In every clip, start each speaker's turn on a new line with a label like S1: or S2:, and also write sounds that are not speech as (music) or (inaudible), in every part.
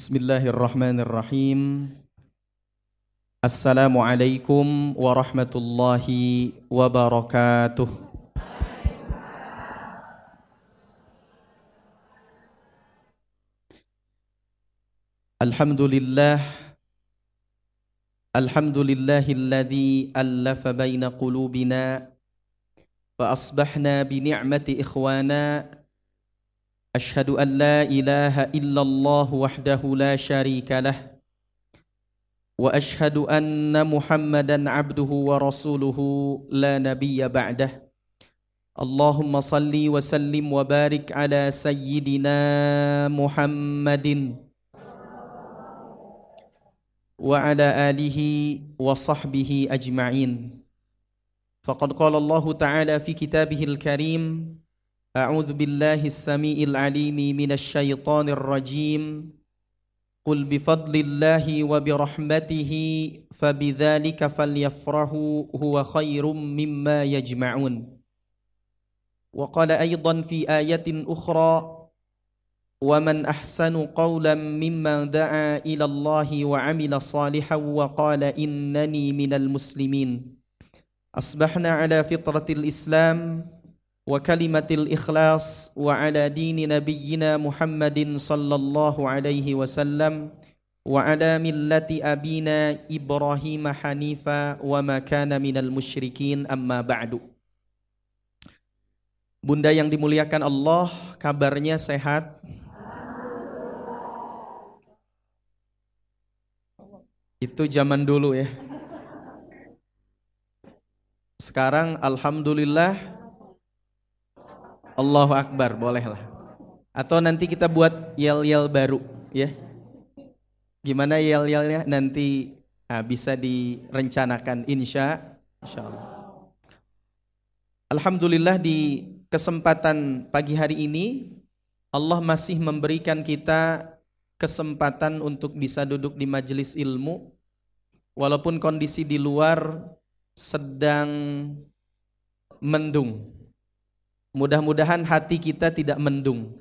S1: بسم الله الرحمن الرحيم السلام عليكم ورحمة الله وبركاته wabarakatuh. Alhamdulillah Alhamdulillahilladzi allafa baina qulubina fa asbahna bi ni'mati ikhwana أشهد أن لا إله إلا الله وحده لا شريك له وأشهد أن محمدا عبده ورسوله لا نبي بعده اللهم صل وسلم وبارك على سيدنا محمد وعلى آله وصحبه أجمعين. فقد قال الله تعالى في كتابه الكريم أعوذ بالله السميع العليم من الشيطان الرجيم. قل بفضل الله وبرحمته فبذلك فليفرحوا هو خير مما يجمعون. وقال أيضا في آية أخرى ومن أحسن قولا ممن دعا إلى الله وعمل صالحا وقال إنني من المسلمين أصبحنا على فطرة الإسلام وكلمة الإخلاص وعلى دين نبينا محمد صلى الله عليه وسلم وعلى ملة أبينا إبراهيم حنيفا وما كان من المشركين أما بعد Bunda yang dimuliakan Allah, kabarnya sehat. Itu zaman dulu ya. Sekarang alhamdulillah Allahu Akbar, bolehlah. Atau nanti kita buat yel-yel baru, ya. Gimana yel-yelnya nanti nah, bisa direncanakan insya, insya Allah. Alhamdulillah di kesempatan pagi hari ini Allah masih memberikan kita kesempatan untuk bisa duduk di majelis ilmu walaupun kondisi di luar sedang mendung Mudah-mudahan hati kita tidak mendung.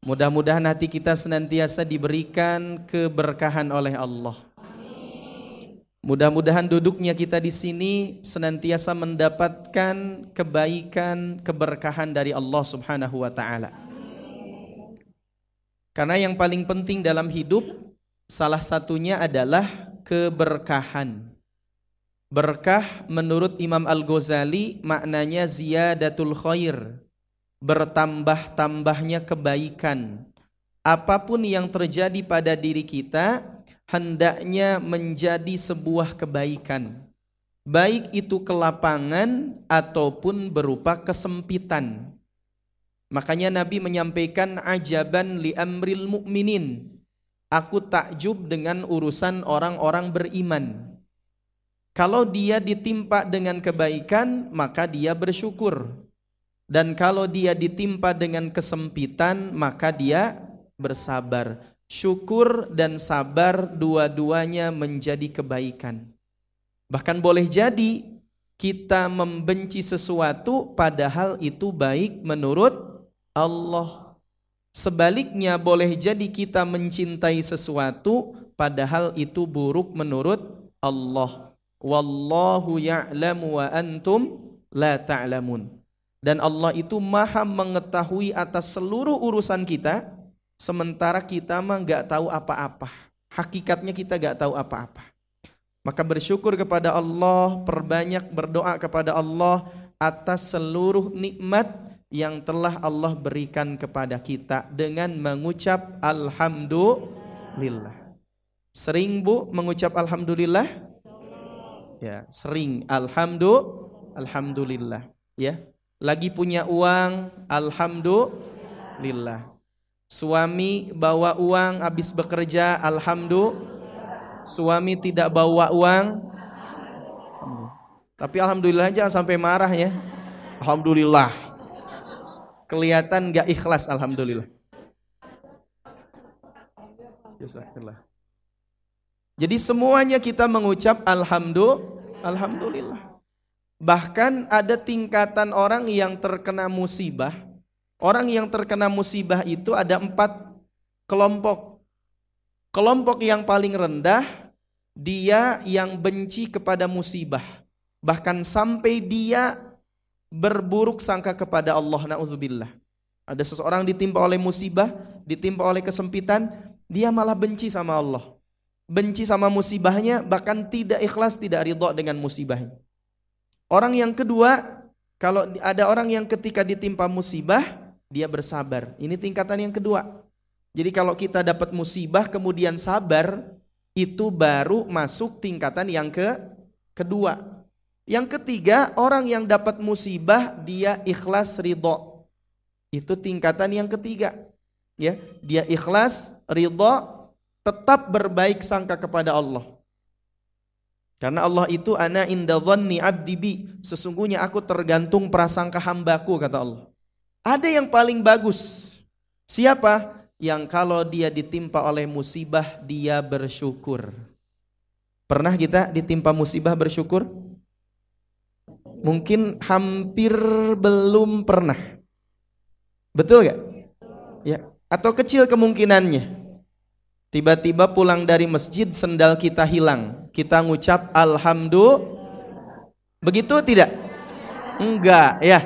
S1: Mudah-mudahan hati kita senantiasa diberikan keberkahan oleh Allah. Mudah-mudahan duduknya kita di sini senantiasa mendapatkan kebaikan, keberkahan dari Allah Subhanahu wa taala. Karena yang paling penting dalam hidup salah satunya adalah keberkahan. Berkah menurut Imam Al-Ghazali maknanya ziyadatul khair, bertambah-tambahnya kebaikan. Apa pun yang terjadi pada diri kita hendaknya menjadi sebuah kebaikan. Baik itu kelapangan ataupun berupa kesempitan. Makanya Nabi menyampaikan ajaban li amril mu'minin. Aku takjub dengan urusan orang-orang beriman. Kalau dia ditimpa dengan kebaikan, maka dia bersyukur. Dan kalau dia ditimpa dengan kesempitan, maka dia bersabar. Syukur dan sabar dua-duanya menjadi kebaikan. Bahkan boleh jadi kita membenci sesuatu padahal itu baik menurut Allah. Sebaliknya boleh jadi kita mencintai sesuatu padahal itu buruk menurut Allah. Wallahu ya'lamu wa antum la ta'lamun. Dan Allah itu maha mengetahui atas seluruh urusan kita, sementara kita mah nggak tahu apa-apa. Hakikatnya kita nggak tahu apa-apa. Maka bersyukur kepada Allah, perbanyak berdoa kepada Allah atas seluruh nikmat yang telah Allah berikan kepada kita dengan mengucap alhamdulillah. Sering Bu mengucap alhamdulillah? ya sering. Alhamdulillah alhamdulillah. Ya lagi punya uang alhamdulillah. Suami bawa uang habis bekerja alhamdulillah suami tidak bawa uang. Tapi alhamdulillah jangan sampai marah ya. Alhamdulillah kelihatan gak ikhlas alhamdulillah Jadi semuanya kita mengucap alhamdulillah. Alhamdulillah. Bahkan ada tingkatan orang yang terkena musibah. Orang yang terkena musibah itu ada empat kelompok. Kelompok yang paling rendah, dia yang benci kepada musibah. Bahkan sampai dia berburuk sangka kepada Allah. Na'udzubillah. Ada seseorang ditimpa oleh musibah, ditimpa oleh kesempitan, dia malah benci sama Allah. Benci sama musibahnya, bahkan tidak ikhlas, tidak ridho dengan musibahnya. Orang yang kedua, kalau ada orang yang ketika ditimpa musibah, dia bersabar. Ini tingkatan yang kedua. Jadi kalau kita dapat musibah kemudian sabar, itu baru masuk tingkatan yang ke kedua. Yang ketiga, orang yang dapat musibah dia ikhlas ridho. Itu tingkatan yang ketiga. Ya, dia ikhlas ridho, tetap berbaik sangka kepada Allah. Karena Allah itu ana inda dhanni abdi bi. Sesungguhnya aku tergantung prasangka hambaku kata Allah. Ada yang paling bagus. Siapa? Yang kalau dia ditimpa oleh musibah dia bersyukur. Pernah kita ditimpa musibah bersyukur? Mungkin hampir belum pernah. Betul gak? Ya. Atau kecil kemungkinannya. Tiba-tiba pulang dari masjid sendal kita hilang. Kita ngucap alhamdulillah. Begitu tidak? Enggak, ya.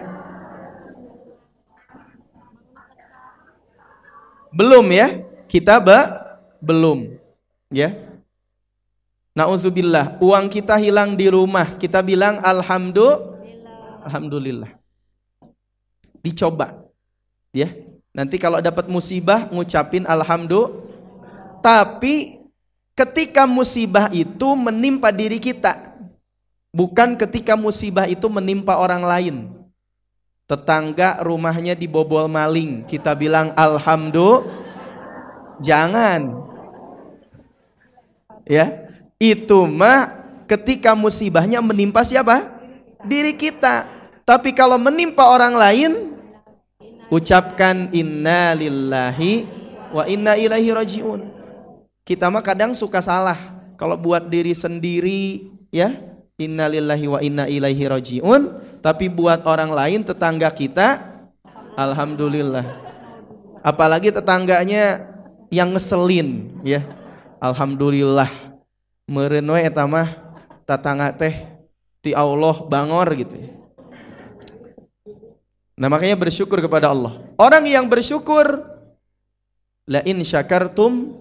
S1: Belum ya? Kita be belum. Ya. Nauzubillah, uang kita hilang di rumah. Kita bilang alhamdulillah. Alhamdulillah. Dicoba. Ya. Nanti kalau dapat musibah ngucapin alhamdulillah tapi ketika musibah itu menimpa diri kita, bukan ketika musibah itu menimpa orang lain. Tetangga rumahnya dibobol maling, kita bilang alhamdulillah. Jangan. Ya, itu mah ketika musibahnya menimpa siapa? Diri kita. Tapi kalau menimpa orang lain, ucapkan inna lillahi wa inna ilaihi rajiun. Kita mah kadang suka salah kalau buat diri sendiri ya innalillahi wa inna ilaihi rajiun tapi buat orang lain tetangga kita alhamdulillah apalagi tetangganya yang ngeselin ya alhamdulillah meureun we eta mah tetangga teh ti Allah bangor gitu. Nah makanya bersyukur kepada Allah. Orang yang bersyukur la in syakartum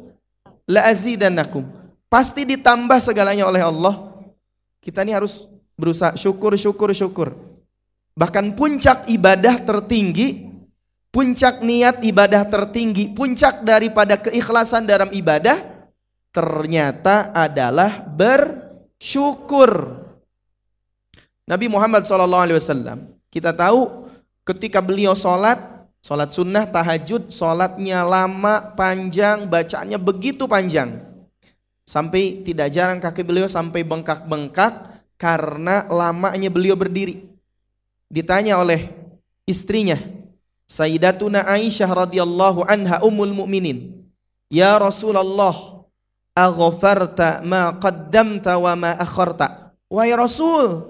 S1: la azidannakum. Pasti ditambah segalanya oleh Allah. Kita ini harus berusaha syukur, syukur, syukur. Bahkan puncak ibadah tertinggi, puncak niat ibadah tertinggi, puncak daripada keikhlasan dalam ibadah ternyata adalah bersyukur. Nabi Muhammad SAW, kita tahu ketika beliau sholat Sholat sunnah, tahajud, sholatnya lama, panjang, bacaannya begitu panjang. Sampai tidak jarang kaki beliau sampai bengkak-bengkak karena lamanya beliau berdiri. Ditanya oleh istrinya, Sayyidatuna Aisyah radhiyallahu anha ummul mukminin. Ya Rasulullah, aghfarta ma qaddamta wa ma akharta. Wahai Rasul,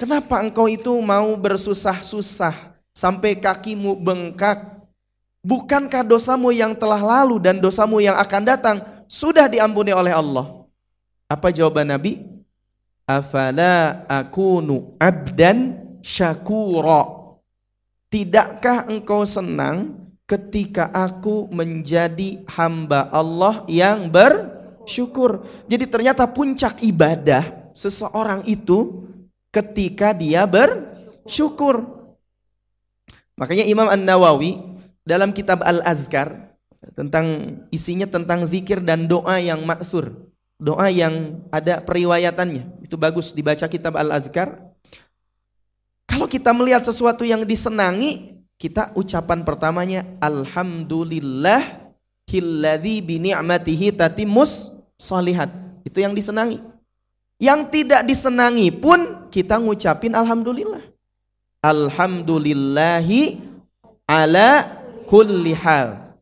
S1: kenapa engkau itu mau bersusah-susah sampai kakimu bengkak. Bukankah dosamu yang telah lalu dan dosamu yang akan datang sudah diampuni oleh Allah? Apa jawaban Nabi? Afala akunu abdan syakura. Tidakkah engkau senang ketika aku menjadi hamba Allah yang bersyukur? Jadi ternyata puncak ibadah seseorang itu ketika dia bersyukur. Makanya Imam An-Nawawi dalam kitab Al-Azkar tentang isinya tentang zikir dan doa yang maksur. Doa yang ada periwayatannya. Itu bagus dibaca kitab Al-Azkar. Kalau kita melihat sesuatu yang disenangi, kita ucapan pertamanya alhamdulillah hilladzi bi ni'matihi tatimus salihat. Itu yang disenangi. Yang tidak disenangi pun kita ngucapin alhamdulillah. Alhamdulillahi ala kulli hal.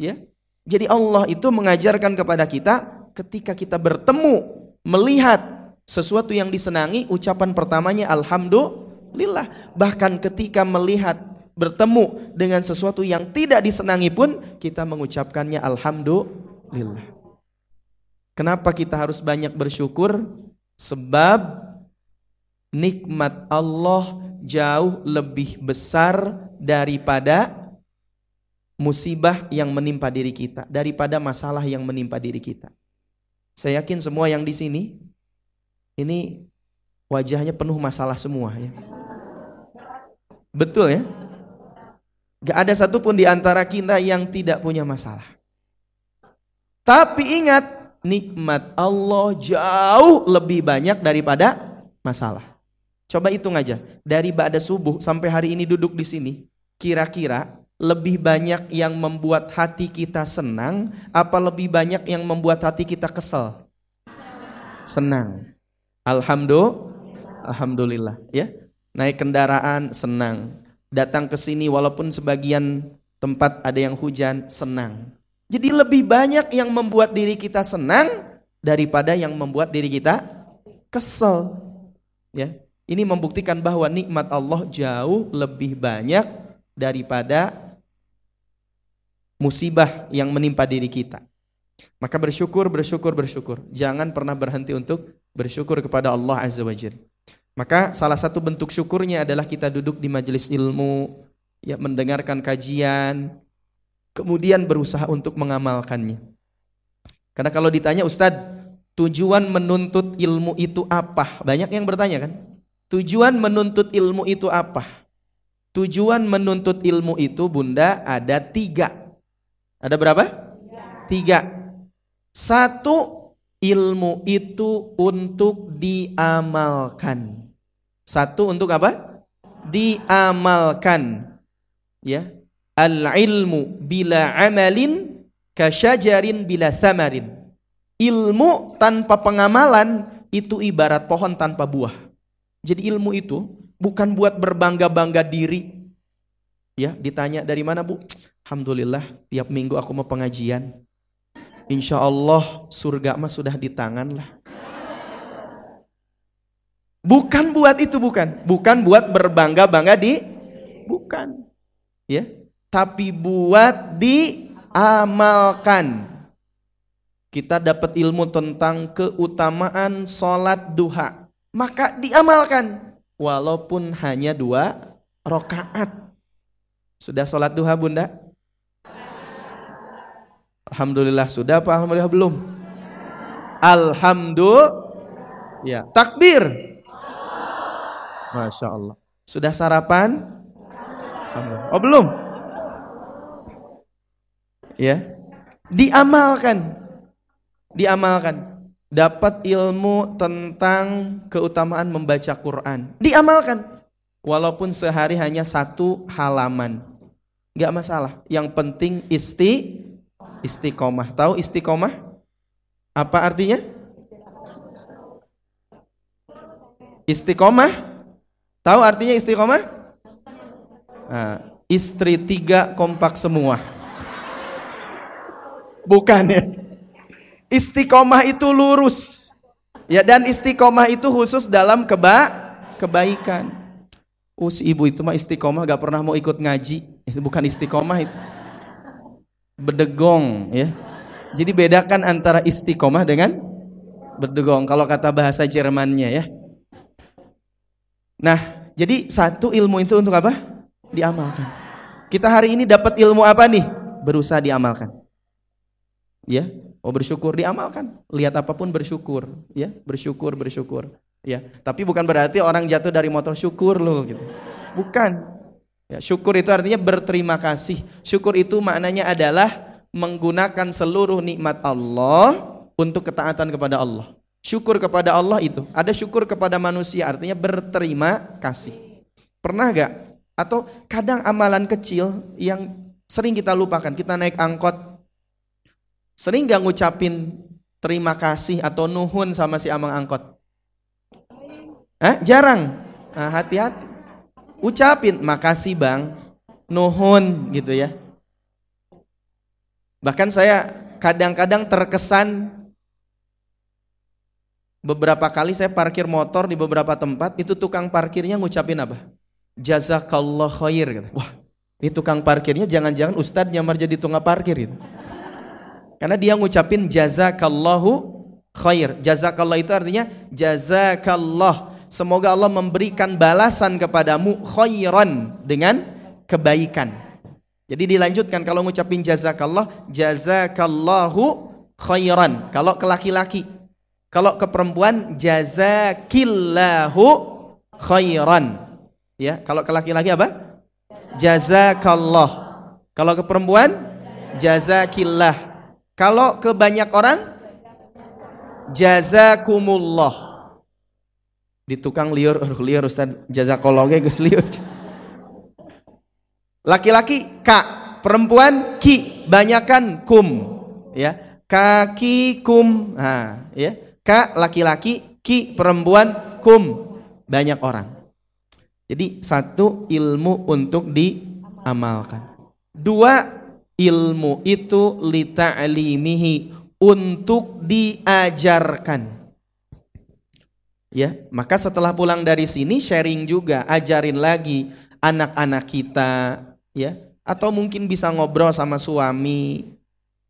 S1: Ya. Jadi Allah itu mengajarkan kepada kita ketika kita bertemu, melihat sesuatu yang disenangi, ucapan pertamanya alhamdulillah. Bahkan ketika melihat bertemu dengan sesuatu yang tidak disenangi pun kita mengucapkannya alhamdulillah. Kenapa kita harus banyak bersyukur? Sebab nikmat Allah jauh lebih besar daripada musibah yang menimpa diri kita, daripada masalah yang menimpa diri kita. Saya yakin semua yang di sini ini wajahnya penuh masalah semua ya. Betul ya? Gak ada satupun di antara kita yang tidak punya masalah. Tapi ingat, nikmat Allah jauh lebih banyak daripada masalah. Coba hitung aja, dari ba'da subuh sampai hari ini duduk di sini, kira-kira lebih banyak yang membuat hati kita senang apa lebih banyak yang membuat hati kita kesel? Senang. Alhamdulillah. Alhamdulillah ya. Naik kendaraan senang. Datang ke sini walaupun sebagian tempat ada yang hujan senang. Jadi lebih banyak yang membuat diri kita senang daripada yang membuat diri kita kesel. Ya. Ini membuktikan bahwa nikmat Allah jauh lebih banyak daripada musibah yang menimpa diri kita. Maka bersyukur, bersyukur, bersyukur. Jangan pernah berhenti untuk bersyukur kepada Allah Azza wa Jalla. Maka salah satu bentuk syukurnya adalah kita duduk di majelis ilmu, ya mendengarkan kajian, kemudian berusaha untuk mengamalkannya. Karena kalau ditanya Ustadz, tujuan menuntut ilmu itu apa? Banyak yang bertanya kan? Tujuan menuntut ilmu itu apa? Tujuan menuntut ilmu itu bunda ada tiga. Ada berapa? Tiga. Satu, ilmu itu untuk diamalkan. Satu untuk apa? Diamalkan. Ya. Al-ilmu bila amalin kasyajarin bila samarin. Ilmu tanpa pengamalan itu ibarat pohon tanpa buah. Jadi ilmu itu bukan buat berbangga-bangga diri. Ya, ditanya dari mana bu? Alhamdulillah tiap minggu aku mau pengajian. Insya Allah surga mah sudah di tangan lah. Bukan buat itu bukan, bukan buat berbangga-bangga di, bukan, ya, tapi buat diamalkan. Kita dapat ilmu tentang keutamaan sholat duha, maka diamalkan, walaupun hanya dua rokaat. Sudah sholat duha bunda? Alhamdulillah sudah apa alhamdulillah belum? Alhamdulillah. Ya, takbir. Masya Allah. Sudah sarapan? Oh belum? Ya, diamalkan, diamalkan. Dapat ilmu tentang keutamaan membaca Quran, diamalkan. Walaupun sehari hanya satu halaman, nggak masalah. Yang penting isti Istiqomah. Tahu istiqomah? Apa artinya? Istiqomah? Tahu artinya istiqomah? Nah, istri tiga kompak semua. Bukan ya. Istiqomah itu lurus. Ya dan istiqomah itu khusus dalam keba kebaikan. Oh si ibu itu mah istiqomah gak pernah mau ikut ngaji. Itu bukan istiqomah itu berdegong ya. Jadi bedakan antara istiqomah dengan berdegong kalau kata bahasa Jermannya ya. Nah, jadi satu ilmu itu untuk apa? Diamalkan. Kita hari ini dapat ilmu apa nih? Berusaha diamalkan. Ya, oh bersyukur diamalkan. Lihat apa pun bersyukur, ya, bersyukur bersyukur. Ya, tapi bukan berarti orang jatuh dari motor syukur loh gitu. Bukan. Ya, syukur itu artinya berterima kasih. Syukur itu maknanya adalah menggunakan seluruh nikmat Allah untuk ketaatan kepada Allah. Syukur kepada Allah itu. Ada syukur kepada manusia artinya berterima kasih. Pernah gak? Atau kadang amalan kecil yang sering kita lupakan. Kita naik angkot. Sering gak ngucapin terima kasih atau nuhun sama si amang angkot? Hah? Jarang. Nah, hati-hati ucapin makasih bang nuhun gitu ya Bahkan saya kadang-kadang terkesan beberapa kali saya parkir motor di beberapa tempat, itu tukang parkirnya ngucapin apa? Jazakallah khair. Gitu. Wah, ini tukang parkirnya jangan-jangan ustadz nyamar jadi tukang parkir gitu. Karena dia ngucapin jazakallahu khair. Jazakallah itu artinya jazakallah. Semoga Allah memberikan balasan kepadamu khairan dengan kebaikan. Jadi dilanjutkan kalau ngucapin jazakallah, jazakallahu khairan. Kalau ke laki-laki, kalau ke perempuan jazakillahu khairan. Ya, kalau ke laki-laki apa? Jazakallah. Kalau ke perempuan jazakillah. Kalau ke banyak orang jazakumullah. Di tukang liur, liur Ustaz, jazakallah geus liur. Laki-laki ka, perempuan ki, banyakan kum, ya. Kaki kum, nah, ya. Ka laki-laki, ki perempuan, kum banyak orang. Jadi satu ilmu untuk diamalkan. Dua ilmu itu lita'limihi untuk diajarkan. Ya, maka setelah pulang dari sini sharing juga, ajarin lagi anak-anak kita, ya atau mungkin bisa ngobrol sama suami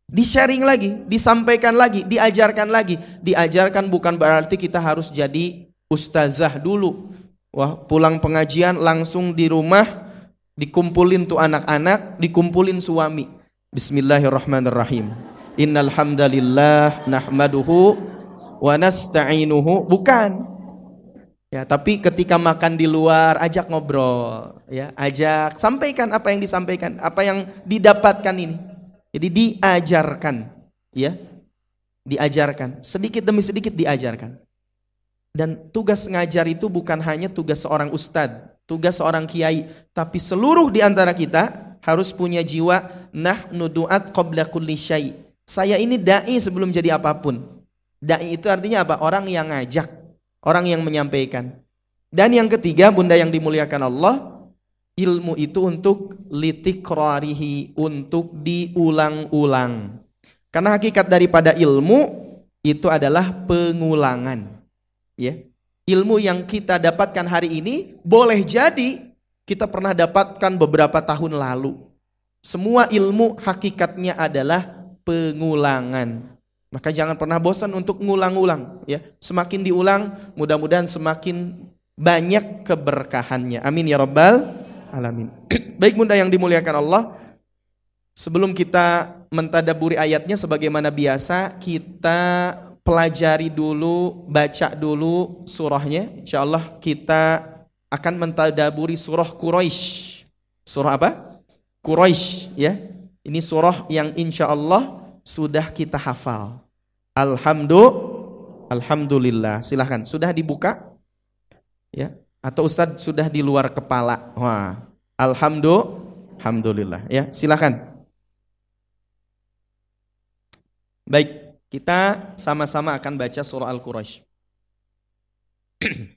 S1: di-sharing lagi, disampaikan lagi, diajarkan lagi. Diajarkan bukan berarti kita harus jadi ustazah dulu. Wah, pulang pengajian langsung di rumah dikumpulin tuh anak-anak, dikumpulin suami. Bismillahirrahmanirrahim. Innal hamdalillah nahmaduhu wa nasta'inuhu. Bukan. Ya, tapi ketika makan di luar ajak ngobrol, ya, ajak sampaikan apa yang disampaikan, apa yang didapatkan ini. Jadi diajarkan, ya. Diajarkan, sedikit demi sedikit diajarkan. Dan tugas ngajar itu bukan hanya tugas seorang ustadz, tugas seorang kiai, tapi seluruh di antara kita harus punya jiwa nah nuduat qabla kulli syai. Saya ini dai sebelum jadi apa pun. Dai itu artinya apa? Orang yang ngajak, orang yang menyampaikan. Dan yang ketiga, Bunda yang dimuliakan Allah, ilmu itu untuk litikrarihi, untuk diulang-ulang. Karena hakikat daripada ilmu itu adalah pengulangan. Ya. Ilmu yang kita dapatkan hari ini boleh jadi kita pernah dapatkan beberapa tahun lalu. Semua ilmu hakikatnya adalah pengulangan. Maka jangan pernah bosan untuk ngulang-ulang ya. Semakin diulang, mudah-mudahan semakin banyak keberkahannya. Amin ya rabbal alamin. (clears throat) Baik Bunda yang dimuliakan Allah, sebelum kita mentadaburi ayatnya sebagaimana biasa, kita pelajari dulu, baca dulu surahnya. Insyaallah kita akan mentadaburi surah Quraisy. Surah apa? Quraisy ya. Ini surah yang insya Allah sudah kita hafal. Alhamdulillah. Alhamdulillah. Silahkan. Sudah dibuka? Ya. Atau Ustadz sudah di luar kepala? Wah. Alhamdulillah. Alhamdulillah. Ya, silahkan. Baik, kita sama-sama akan baca surah Al-Quraisy. (clears throat)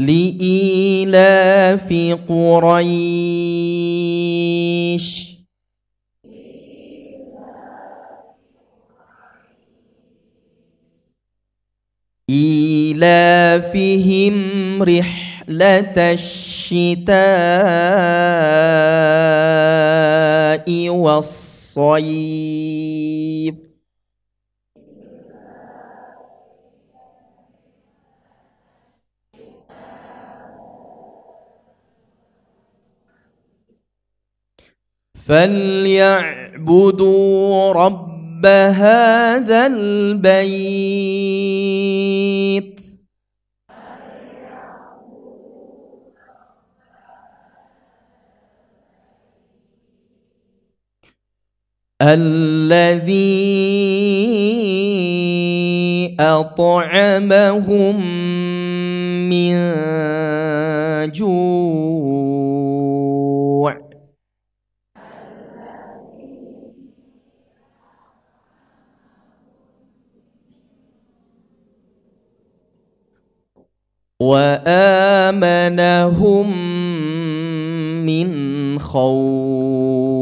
S1: لإيلاف قريش. إيلافهم رحلة الشتاء والصيف. فليعبدوا رب هذا البيت الذي أطعمهم من جوع وآمنهم من خوف.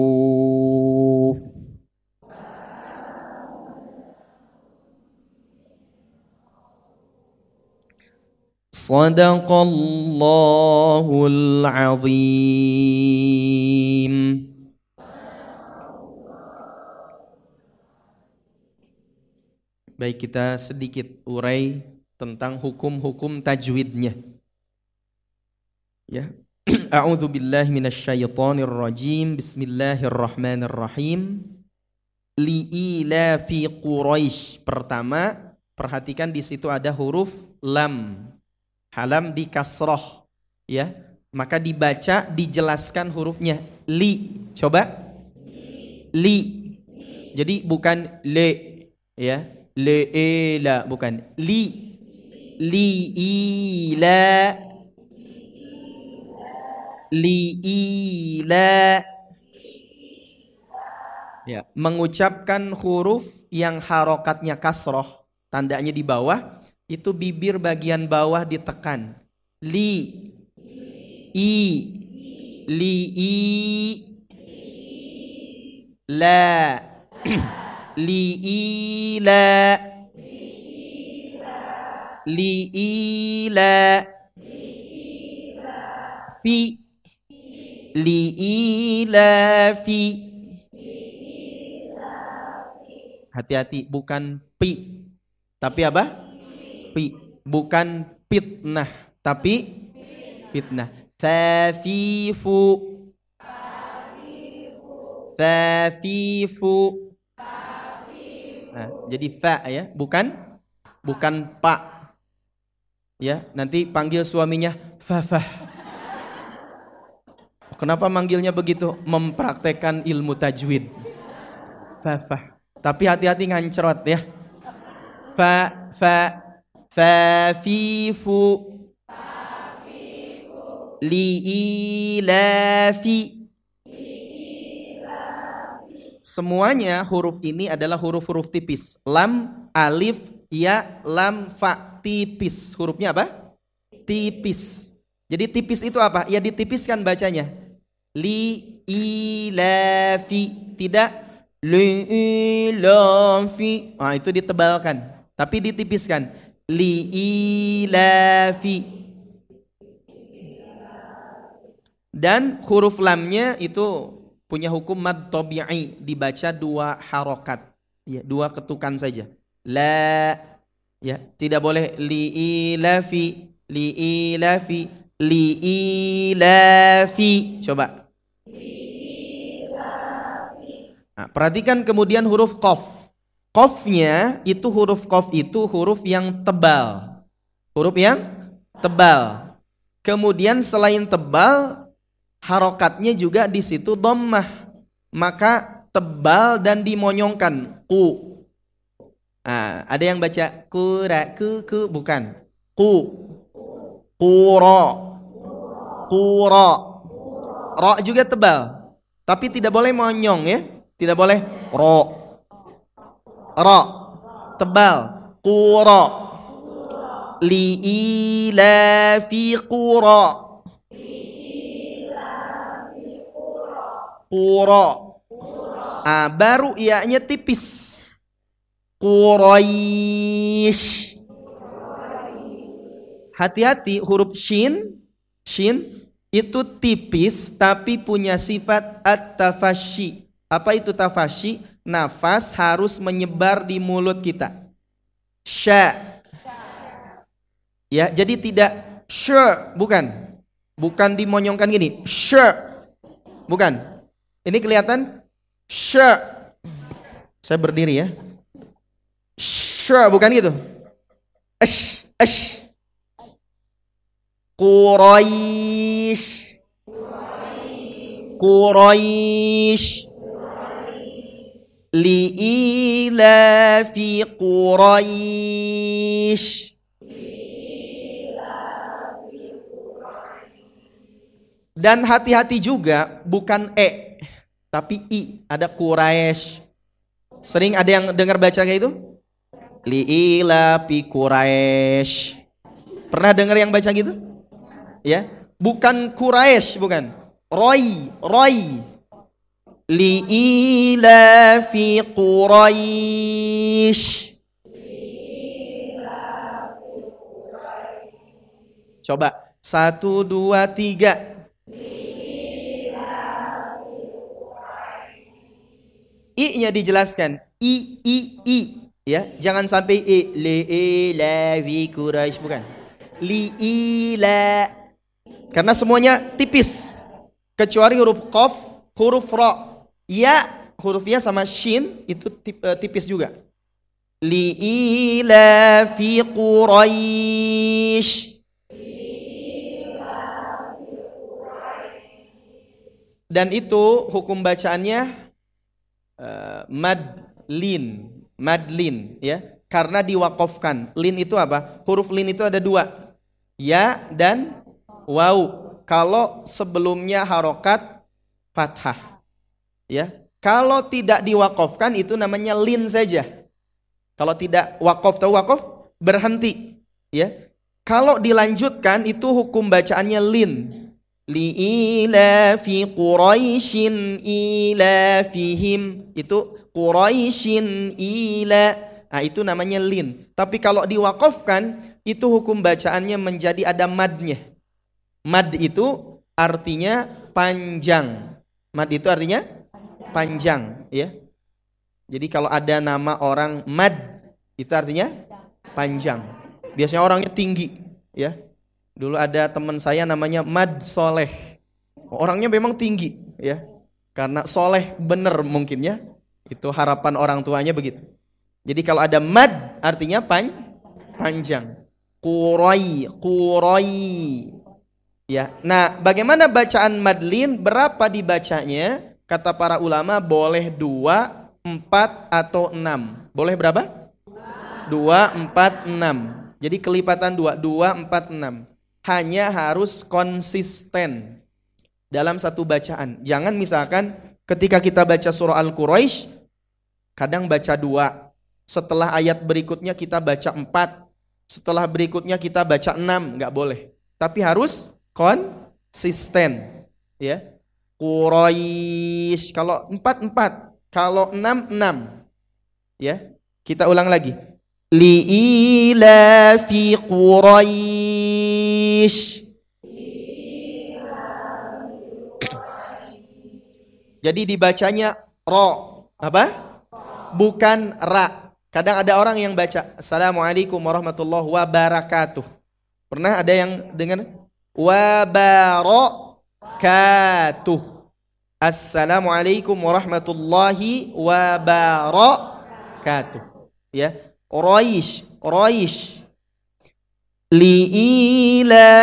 S1: صدق الله العظيم. Baik kita sedikit urai. Tentang hukum-hukum tajwidnya. Ya. (clears throat) A'udzu billahi minasyaitonir rajim. Bismillahirrahmanirrahim. Li'ila fi Quraisy. Pertama, perhatikan di situ ada huruf lam. Halam di kasroh. Ya. Maka dibaca, dijelaskan hurufnya. Li. Coba. Li. Jadi bukan le. Ya. Le, e, la. Bukan. Li. Li, i, la. Li, i, la. Ya, mengucapkan huruf yang harokatnya kasroh, tandanya di bawah, itu bibir bagian bawah ditekan. Li, i, li, i, la, li, i, la, li, i, la, fi, li, i, la, fi. Hati-hati, bukan pi. Tapi apa? Fi. Bukan fitnah, tapi fitnah. Thafifu. Thafifu. Nah, jadi fa ya, bukan bukan pak. Ya, nanti panggil suaminya Fafah. Kenapa manggilnya begitu? Mempraktekkan ilmu tajwid. Fafah. Tapi hati-hati ngancrot ya. Fa fa fa fi fu li ilafi Semuanya huruf ini adalah huruf-huruf tipis. Lam, alif, ya, lam, fa, tipis. Hurufnya apa? Tipis. Jadi tipis itu apa? Ya ditipiskan bacanya. Li ilafi. Tidak li'ilafi. Nah, itu ditebalkan, tapi ditipiskan. Li'ilafi. Dan huruf lamnya itu punya hukum mad tabi'i, dibaca dua harokat, ya, dua ketukan saja. La ya, tidak boleh li'ilafi, li'ilafi, li'ilafi. Coba. Nah, perhatikan kemudian huruf kof. Kofnya itu huruf kof itu huruf yang tebal. Huruf yang tebal. Kemudian selain tebal, harokatnya juga di situ dommah. Maka tebal dan dimonyongkan. Ku. Nah, ada yang baca kura ku ku bukan. Ku. Kuro. Kuro. Ro juga tebal. Tapi tidak boleh monyong ya. Tidak boleh ro. Ro. Tebal. Qura. Li ila fi qura. Qura. Ah, baru ianya tipis. Quraish. Hati-hati huruf shin, shin itu tipis tapi punya sifat at-tafashi. Apa itu tafashi? Nafas harus menyebar di mulut kita. Sya. Ya, jadi tidak sya, bukan. Bukan dimonyongkan gini. Sya. Bukan. Ini kelihatan sya. Saya berdiri ya. Syah, bukan gitu. Ash, ash. Quraisy. Quraisy. Li'ilafi Quraisy. Dan hati-hati juga bukan e tapi i, ada Quraisy. Sering ada yang dengar baca kayak itu? Li'ilafi Quraisy. Pernah dengar yang baca gitu? Ya, bukan Quraisy, bukan. Roy, Roy. Li'ilafi Quraisy. Coba satu dua tiga I-nya dijelaskan. I, I, I. Ya, jangan sampai i. Li, i, la, vi, Quraisy. Bukan. Li, i, la. Karena semuanya tipis. Kecuali huruf qaf, huruf ra. Ya, huruf ya sama shin itu eh, tipis juga. Li, i, la, fi, Quraisy. Dan itu hukum bacaannya uh, madlin, madlin ya. Karena diwakafkan. Lin itu apa? Huruf lin itu ada dua. Ya dan wau. Kalau sebelumnya harokat fathah. Ya. Kalau tidak diwakafkan itu namanya lin saja. Kalau tidak wakaf tahu wakaf berhenti. Ya. Kalau dilanjutkan itu hukum bacaannya lin li'ilafi Quraisyin ilafihim itu Quraisyin ila. Nah itu namanya lin. Tapi kalau diwakafkan itu hukum bacaannya menjadi ada madnya. Mad itu artinya panjang. Mad itu artinya panjang ya. Jadi kalau ada nama orang mad itu artinya panjang. Biasanya orangnya tinggi ya. Dulu ada teman saya namanya Mad Soleh. Orangnya memang tinggi ya. Karena soleh bener mungkin ya. Itu harapan orang tuanya begitu. Jadi kalau ada mad artinya pan panjang. Kurai, kurai. Ya. Nah, bagaimana bacaan madlin? Berapa dibacanya? Kata para ulama boleh dua, empat atau enam. Boleh berapa? Dua, empat, enam. Jadi kelipatan dua, dua, empat, enam hanya harus konsisten dalam satu bacaan. Jangan misalkan ketika kita baca surah Al-Quraisy kadang baca dua, setelah ayat berikutnya kita baca empat, setelah berikutnya kita baca enam, nggak boleh. Tapi harus konsisten, ya. Quraisy kalau empat empat, kalau enam enam, ya. Kita ulang lagi. Li'ilafi Quraisy Jadi dibacanya ro apa? Bukan ra. Kadang ada orang yang baca Assalamualaikum warahmatullahi wabarakatuh. Pernah ada yang dengar wabarakatuh. Assalamualaikum warahmatullahi wabarakatuh. Ya, Quraisy Quraisy liilafi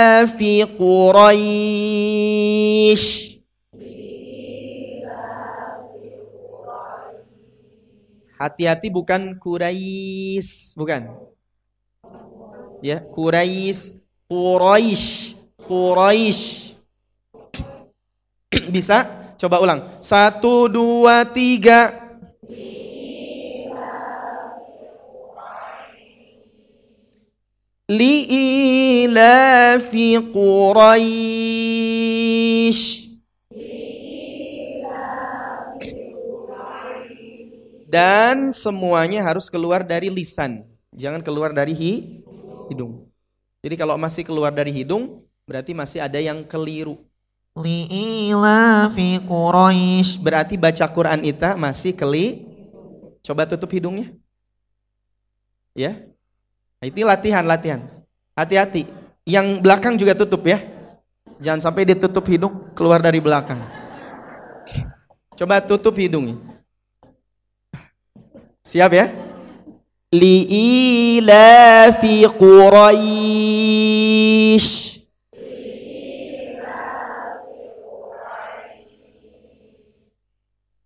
S1: Quraisy Hati-hati bukan Quraisy, bukan. Ya, Quraisy, Quraisy, Quraisy. (clears throat) Bisa? Coba ulang. Satu, dua, tiga. li'ilafi Quraisy dan semuanya harus keluar dari lisan jangan keluar dari hi, hidung jadi kalau masih keluar dari hidung berarti masih ada yang keliru li'ilafi Quraisy berarti baca Quran itu masih keli coba tutup hidungnya ya Nah, itu latihan, latihan. Hati-hati. Yang belakang juga tutup ya. Jangan sampai ditutup hidung keluar dari belakang. Coba tutup hidungnya. Siap ya? Li'ilafi Quraisy.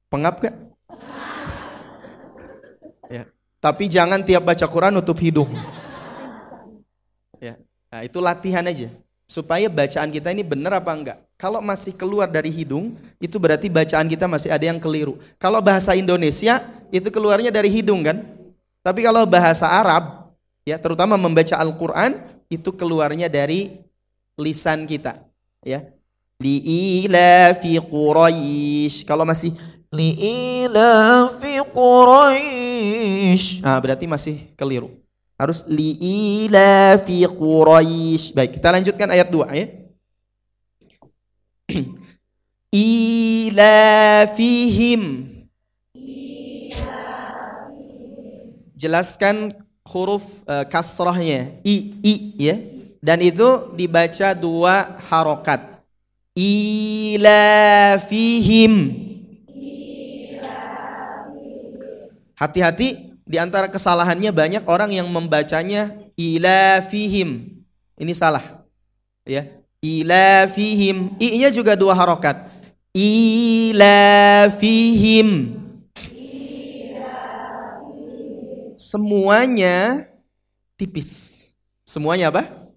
S1: Pengap gak? Ya. Tapi jangan tiap baca Quran nutup hidung. Ya. Nah, itu latihan aja supaya bacaan kita ini benar apa enggak. Kalau masih keluar dari hidung, itu berarti bacaan kita masih ada yang keliru. Kalau bahasa Indonesia, itu keluarnya dari hidung kan? Tapi kalau bahasa Arab, ya terutama membaca Al-Qur'an, itu keluarnya dari lisan kita, ya. Li'ilafi Quraisy. Kalau masih li'ilafi Quraisy. Nah, berarti masih keliru. Harus li'ilafi Quraisy. Baik, kita lanjutkan ayat 2 ya. (clears throat) Ilafihim. Jelaskan huruf uh, kasrahnya. I i ya. Dan itu dibaca dua harokat. Ilafihim. Hati-hati di antara kesalahannya banyak orang yang membacanya ilafihim. Ini salah ya ilafihim i-nya juga dua harokat ilafihim semuanya tipis semuanya apa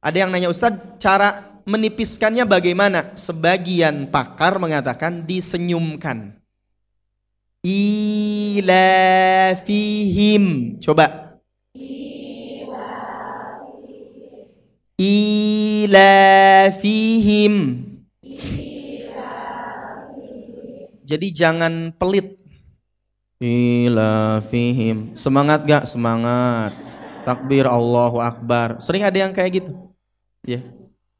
S1: ada yang nanya Ustadz cara menipiskannya bagaimana? Sebagian pakar mengatakan disenyumkan. Ilafihim. Coba. Ilafihim. Jadi jangan pelit. Ilafihim. Semangat gak? Semangat. Takbir Allahu Akbar. Sering ada yang kayak gitu. Ya.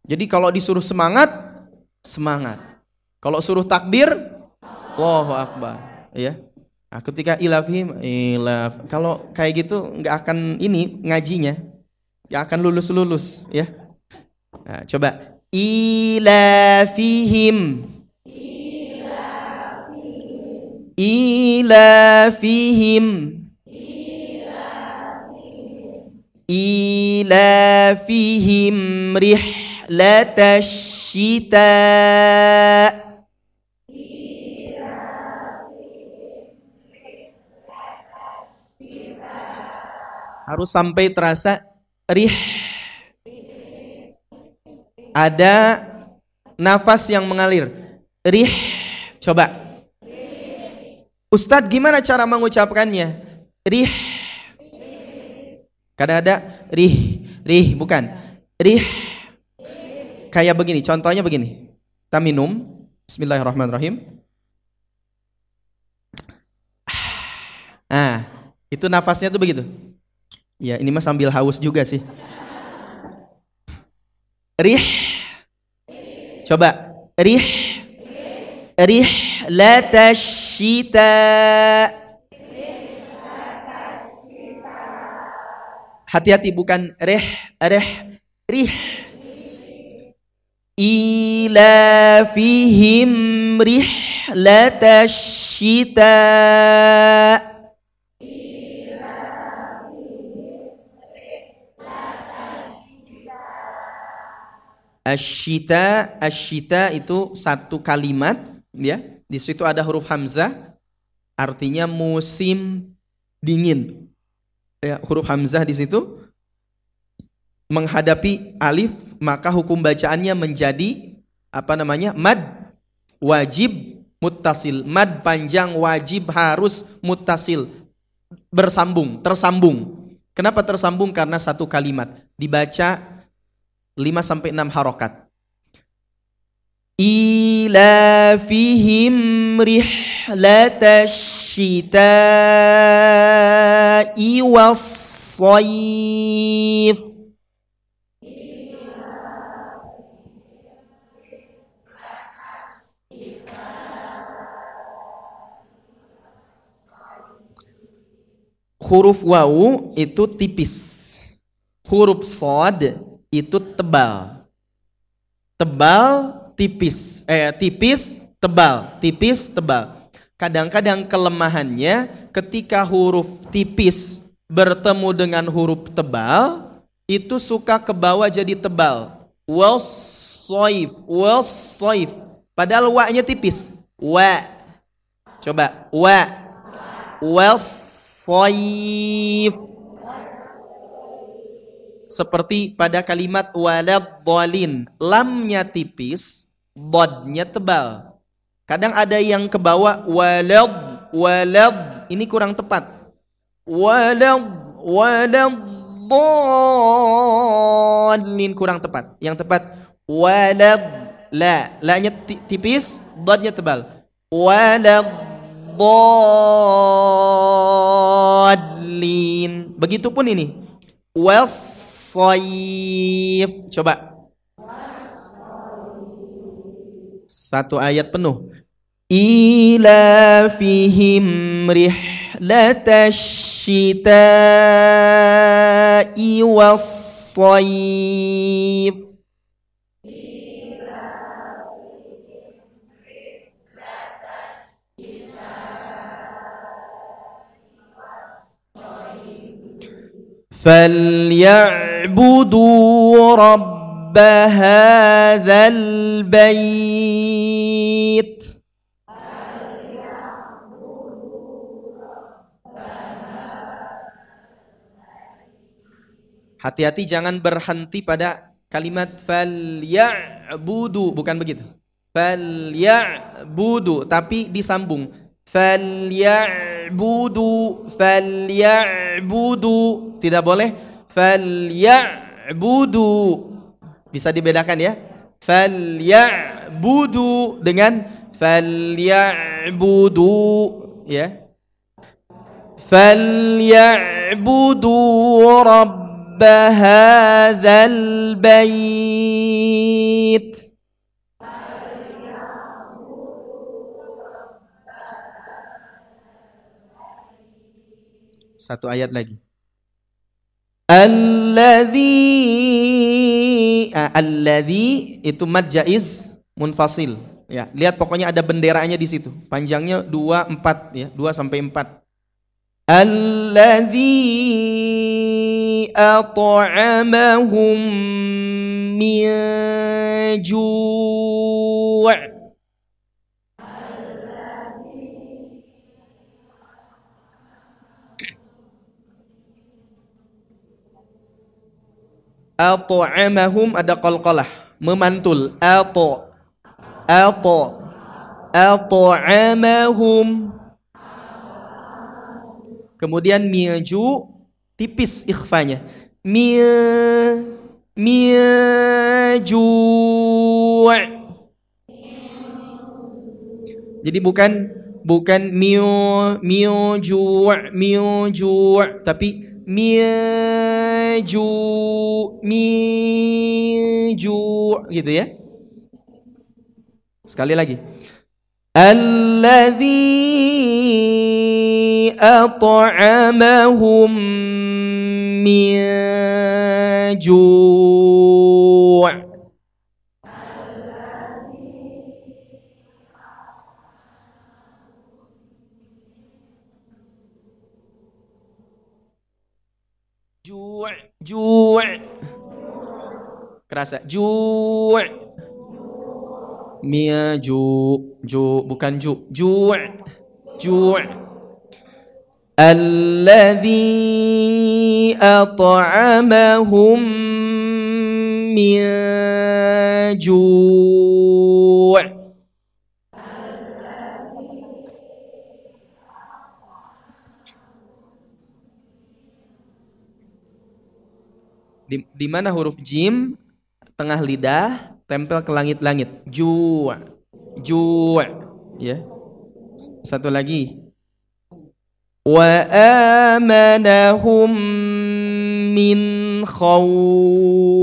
S1: Jadi kalau disuruh semangat, semangat. Kalau suruh takbir, Allahu Akbar. Ya. Nah, ketika ilafim, ilaf. Kalau kayak gitu nggak akan ini ngajinya, yang akan lulus-lulus ya. Nah, coba. Ilafihim ilafihim ilafihim rihlatasyita' harus sampai terasa rih ada nafas yang mengalir rih coba Ustadz gimana cara mengucapkannya rih kadang ada rih rih bukan rih kayak begini, contohnya begini. Kita minum, bismillahirrahmanirrahim. Ah, itu nafasnya tuh begitu. Ya, ini mah sambil haus juga sih. Rih. Coba. Rih. Rih la tashita. Hati-hati bukan reh, rih, rih. Ila fihim rihlatash shita' Asyita, asyita itu satu kalimat, ya. Di situ ada huruf hamzah, artinya musim dingin. Ya, huruf hamzah di situ. Menghadapi alif maka hukum bacaannya menjadi apa namanya mad wajib muttasil. Mad panjang wajib harus muttasil. Bersambung tersambung. Kenapa tersambung? Karena satu kalimat. Dibaca 5 sampai 6 harokat ilafihim rihlatash syita'i was huruf wawu itu tipis. Huruf sod itu tebal. Tebal, tipis. Eh, tipis, tebal. Tipis, tebal. Kadang-kadang kelemahannya ketika huruf tipis bertemu dengan huruf tebal itu suka ke bawah jadi tebal. Wasoif, wasoif. Padahal wa-nya tipis. Wa. Coba, wa. Wasoif. Seperti pada kalimat walad dolin. Lamnya tipis, bodnya tebal. Kadang ada yang ke bawah walad walad ini kurang tepat. Walad walad dallin kurang tepat. Yang tepat walad la la-nya tipis, dadnya tebal. Walad dallin. Begitupun ini soib Coba. Satu ayat penuh. Ila fihim rihlatasyita'i wasoyib. فليعبدوا رب هذا البيت Hati-hati jangan berhenti pada kalimat falyabudu, bukan begitu. Falyabudu tapi disambung. falyabudu falyabudu. Tidak boleh. Falyabudu. Bisa dibedakan ya? Falyabudu dengan falyabudu ya. Falyabudu rabb hadzal bait Satu ayat lagi. Alladhi ah, Alladhi itu mad jaiz munfasil. Ya, lihat pokoknya ada benderanya di situ. Panjangnya 2 4 ya, 2 sampai 4. Alladhi at'amahum min ju' At'amahum ada qalqalah memantul ato ato at'amahum Kemudian miaju tipis ikhfanya. Mi miaju. Jadi bukan bukan miu miu ju miu ju tapi miju miju gitu ya. Sekali lagi. Alladzi at'amahum min ju' ju' kerasa ju' mia ju' ju' bukan ju' ju' ju' alladhi at'amahum min ju' di, di mana huruf jim tengah lidah tempel ke langit-langit. Ju' ju' ya. Satu lagi. Wa amanahum min khawf.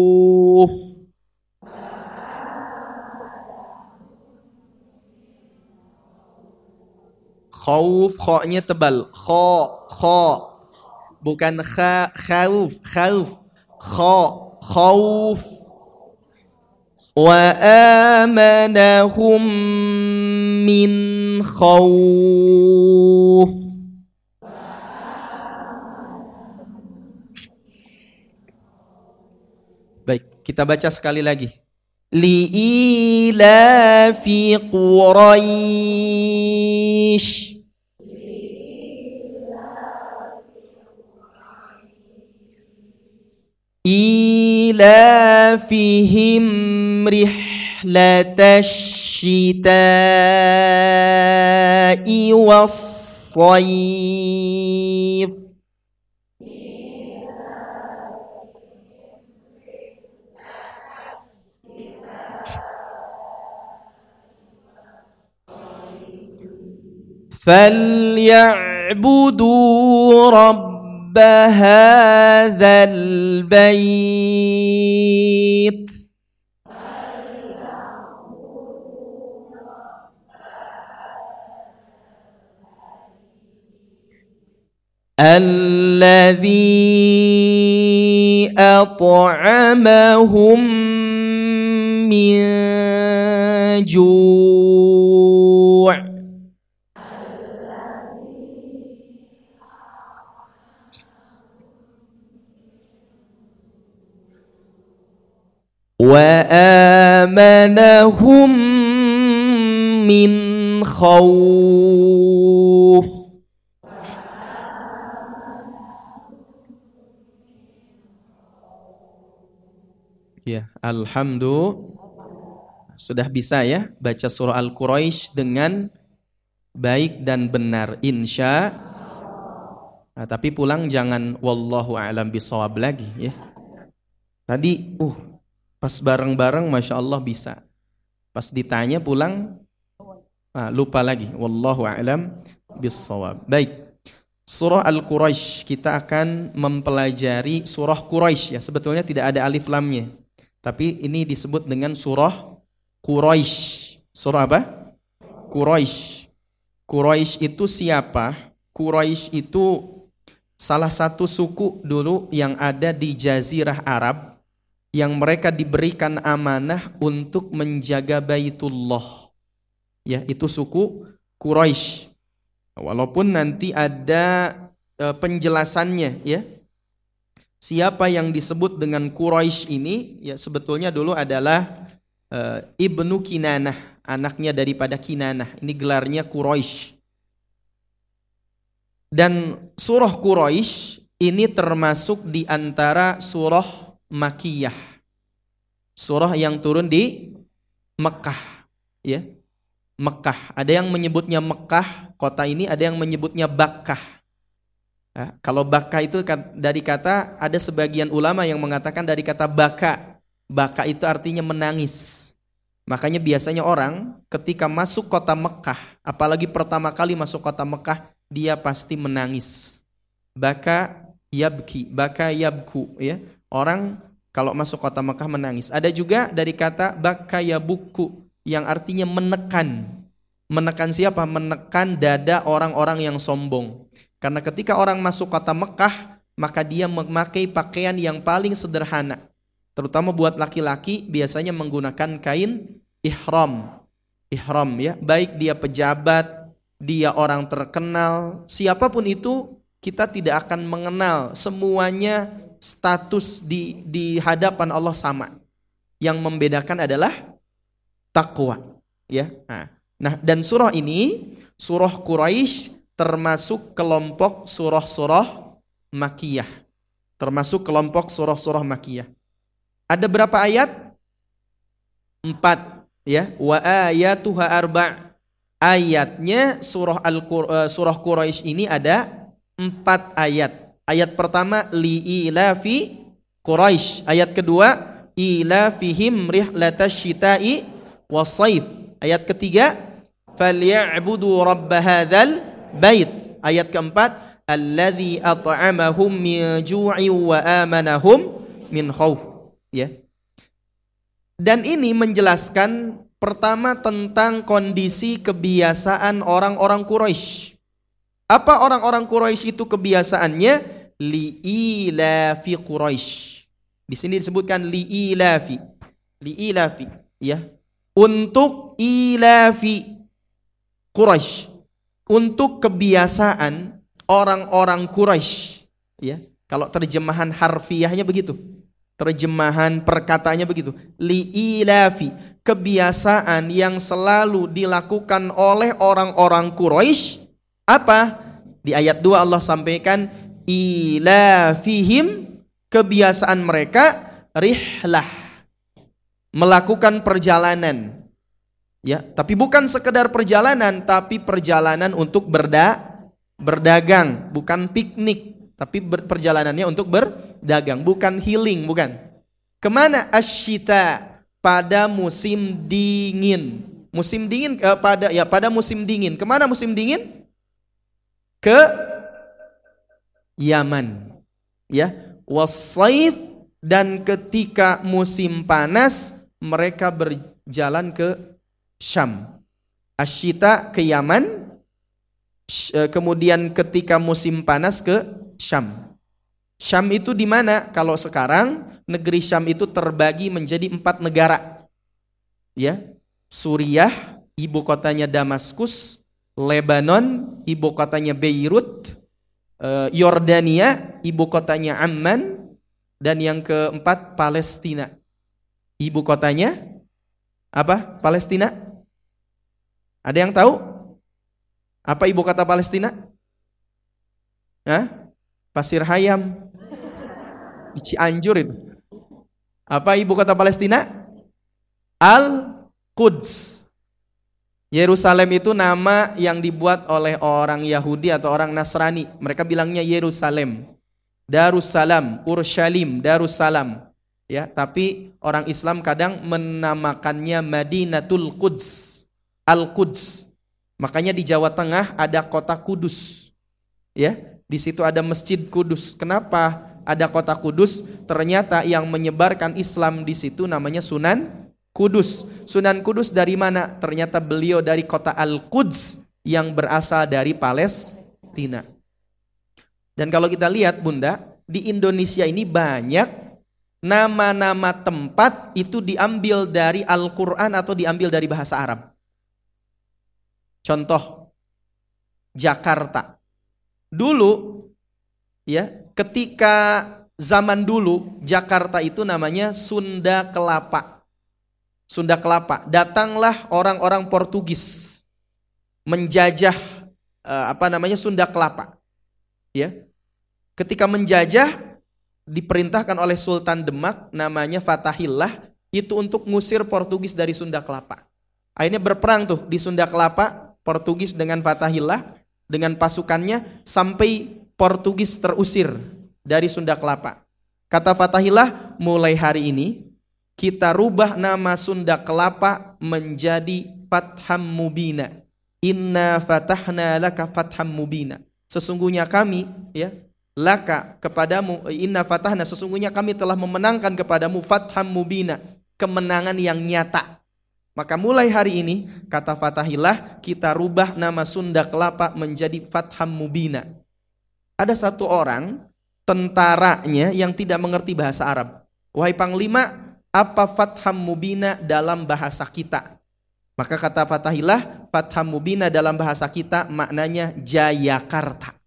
S1: Khawf, kha-nya tebal. Kha, kha. Bukan kha, khawf, khawf khauf wa amanahum min khauf Baik, kita baca sekali lagi. Li'ila fi Quraisy إيلافهم رحلة الشتاء والصيف. فليعبدوا رب رب هذا البيت. الذي أطعمهم من جوع. وآمنهم من خوف Ya, alhamdulillah sudah bisa ya baca surah Al-Quraisy dengan baik dan benar insya Nah, tapi pulang jangan wallahu a'lam bisawab lagi ya. Tadi uh Pas bareng-bareng Masya Allah bisa. Pas ditanya pulang, ah, lupa lagi. Wallahu a'lam bissawab. Baik. Surah Al-Quraisy kita akan mempelajari surah Quraisy ya. Sebetulnya tidak ada alif lamnya. Tapi ini disebut dengan surah Quraisy. Surah apa? Quraisy. Quraisy itu siapa? Quraisy itu salah satu suku dulu yang ada di jazirah Arab yang mereka diberikan amanah untuk menjaga Baitullah. Ya, itu suku Quraisy. Walaupun nanti ada e, penjelasannya ya. Siapa yang disebut dengan Quraisy ini ya sebetulnya dulu adalah e, Ibnu Kinanah, anaknya daripada Kinanah. Ini gelarnya Quraisy. Dan surah Quraisy ini termasuk di antara surah Makiyah. Surah yang turun di Mekah, ya. Mekah. Ada yang menyebutnya Mekah, kota ini ada yang menyebutnya Bakkah. Ya, kalau Bakkah itu dari kata ada sebagian ulama yang mengatakan dari kata baka. Baka itu artinya menangis. Makanya biasanya orang ketika masuk kota Mekah, apalagi pertama kali masuk kota Mekah, dia pasti menangis. Baka yabki, baka yabku ya. Orang kalau masuk kota Mekah menangis. Ada juga dari kata bakaya buku yang artinya menekan. Menekan siapa? Menekan dada orang-orang yang sombong. Karena ketika orang masuk kota Mekah, maka dia memakai pakaian yang paling sederhana. Terutama buat laki-laki biasanya menggunakan kain ihram. Ihram ya, baik dia pejabat, dia orang terkenal, siapa pun itu kita tidak akan mengenal semuanya status di di hadapan Allah sama. Yang membedakan adalah takwa, ya. Nah, nah dan surah ini surah Quraisy termasuk kelompok surah-surah makiyah. Termasuk kelompok surah-surah makiyah. Ada berapa ayat? Empat, ya. Wa ayatuha arba' ayatnya surah al eh, surah Quraisy ini ada empat ayat. Ayat pertama li'ilafi Quraisy. Ayat kedua ilafihim rihlatash syita'i wasaif. Ayat ketiga falya'budu rabb hadzal bait. Ayat keempat alladzi at'amahum min ju'i wa amanahum min khauf. Ya. Dan ini menjelaskan pertama tentang kondisi kebiasaan orang-orang Quraisy. Apa orang-orang Quraisy itu kebiasaannya? Li'ilafi Quraisy. Di sini disebutkan li'ilafi. Li'ilafi, ya. Untuk ilafi Quraisy untuk kebiasaan orang-orang Quraisy ya kalau terjemahan harfiahnya begitu terjemahan perkataannya begitu liilafi kebiasaan yang selalu dilakukan oleh orang-orang Quraisy apa di ayat 2 Allah sampaikan ilafihim kebiasaan mereka rihlah. Melakukan perjalanan. Ya tapi bukan sekedar perjalanan tapi perjalanan untuk berda berdagang. Bukan piknik tapi ber, perjalanannya untuk berdagang. Bukan healing bukan. Ke mana asyita? Pada musim dingin. Musim dingin eh, pada ya pada musim dingin. Ke mana musim dingin? Ke Yaman ya wasaif dan ketika musim panas mereka berjalan ke Syam. Asyita ke Yaman, eh, kemudian ketika musim panas ke Syam. Syam itu di mana? Kalau sekarang negeri Syam itu terbagi menjadi empat negara. Ya, Suriah, ibu kotanya Damaskus, Lebanon, ibu kotanya Beirut, Yordania, ibu kotanya Amman, dan yang keempat Palestina. Ibu kotanya apa? Palestina? Ada yang tahu? Apa ibu kota Palestina? Hah? Pasir Hayam. Cianjur itu. Apa ibu kota Palestina? Al-Quds. Yerusalem itu nama yang dibuat oleh orang Yahudi atau orang Nasrani. Mereka bilangnya Yerusalem. Darussalam, Urshalim, Darussalam. Ya, tapi orang Islam kadang menamakannya Madinatul Quds, Al-Quds. Makanya di Jawa Tengah ada kota Kudus. Ya, di situ ada Masjid Kudus. Kenapa ada kota Kudus? Ternyata yang menyebarkan Islam di situ namanya Sunan Kudus. Sunan Kudus dari mana? Ternyata beliau dari kota Al-Quds yang berasal dari Palestina. Dan kalau kita lihat Bunda, di Indonesia ini banyak nama-nama tempat itu diambil dari Al-Quran atau diambil dari bahasa Arab. Contoh, Jakarta. Dulu, ya, ketika zaman dulu Jakarta itu namanya Sunda Kelapa. Sunda Kelapa. Datanglah orang-orang Portugis menjajah eh, apa namanya Sunda Kelapa. Ya, ketika menjajah diperintahkan oleh Sultan Demak namanya Fatahillah itu untuk ngusir Portugis dari Sunda Kelapa. Akhirnya berperang tuh di Sunda Kelapa Portugis dengan Fatahillah dengan pasukannya sampai Portugis terusir dari Sunda Kelapa. Kata Fatahillah, mulai hari ini kita rubah nama Sunda Kelapa menjadi Fatham Mubina. Inna fatahna laka fatham mubina. Sesungguhnya kami ya laka kepadamu inna fatahna sesungguhnya kami telah memenangkan kepadamu fatham mubina kemenangan yang nyata maka mulai hari ini kata fatahilah kita rubah nama Sunda Kelapa menjadi fatham mubina ada satu orang tentaranya yang tidak mengerti bahasa Arab wahai panglima apa fatham mubina dalam bahasa kita maka kata fatahilah fatham mubina dalam bahasa kita maknanya Jayakarta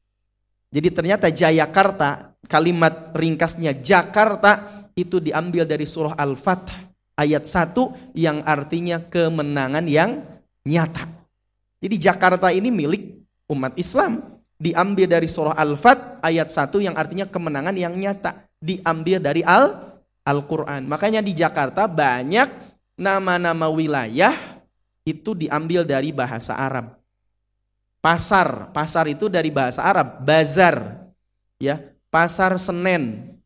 S1: jadi ternyata Jayakarta, kalimat ringkasnya Jakarta itu diambil dari surah Al-Fath ayat 1 yang artinya kemenangan yang nyata. Jadi Jakarta ini milik umat Islam. Diambil dari surah Al-Fath ayat 1 yang artinya kemenangan yang nyata. Diambil dari Al Al-Quran. Makanya di Jakarta banyak nama-nama wilayah itu diambil dari bahasa Arab. Pasar, pasar itu dari bahasa Arab, bazar. Ya, pasar Senen.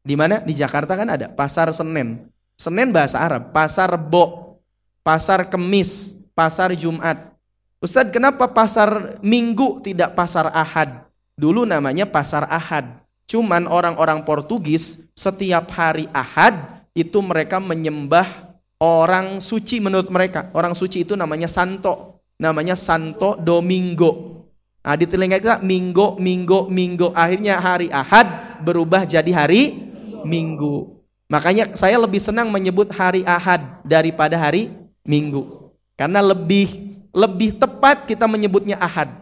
S1: Di mana? Di Jakarta kan ada pasar Senen. Senen bahasa Arab, pasar Bo, pasar Kemis, pasar Jumat. Ustadz, kenapa pasar Minggu tidak pasar Ahad? Dulu namanya pasar Ahad. Cuman orang-orang Portugis setiap hari Ahad itu mereka menyembah orang suci menurut mereka. Orang suci itu namanya Santo namanya Santo Domingo. Nah, di telinga kita Minggu, Minggu, Minggu. Akhirnya hari Ahad berubah jadi hari Minggu. Makanya saya lebih senang menyebut hari Ahad daripada hari Minggu. Karena lebih lebih tepat kita menyebutnya Ahad.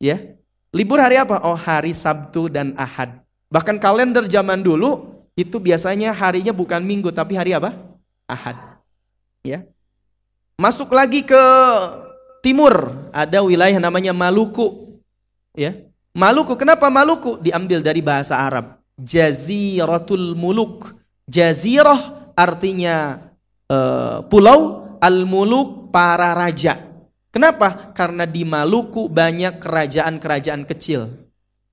S1: Ya. Libur hari apa? Oh, hari Sabtu dan Ahad. Bahkan kalender zaman dulu itu biasanya harinya bukan Minggu tapi hari apa? Ahad. Ya. Masuk lagi ke timur, ada wilayah namanya Maluku. Ya. Maluku, kenapa Maluku? Diambil dari bahasa Arab. Jaziratul Muluk. Jazirah artinya uh, pulau, al-muluk para raja. Kenapa? Karena di Maluku banyak kerajaan-kerajaan kecil.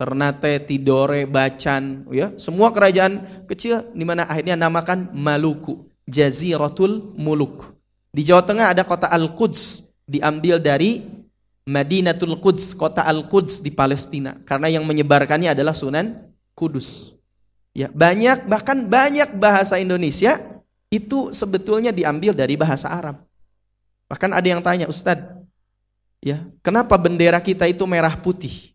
S1: Ternate, Tidore, Bacan, ya, semua kerajaan kecil di mana akhirnya namakan Maluku, Jaziratul Muluk. Di Jawa Tengah ada kota Al-Quds, diambil dari Madinatul Quds, kota Al-Quds di Palestina. Karena yang menyebarkannya adalah Sunan Kudus. Ya, banyak bahkan banyak bahasa Indonesia itu sebetulnya diambil dari bahasa Arab. Bahkan ada yang tanya, Ustadz, ya, kenapa bendera kita itu merah putih?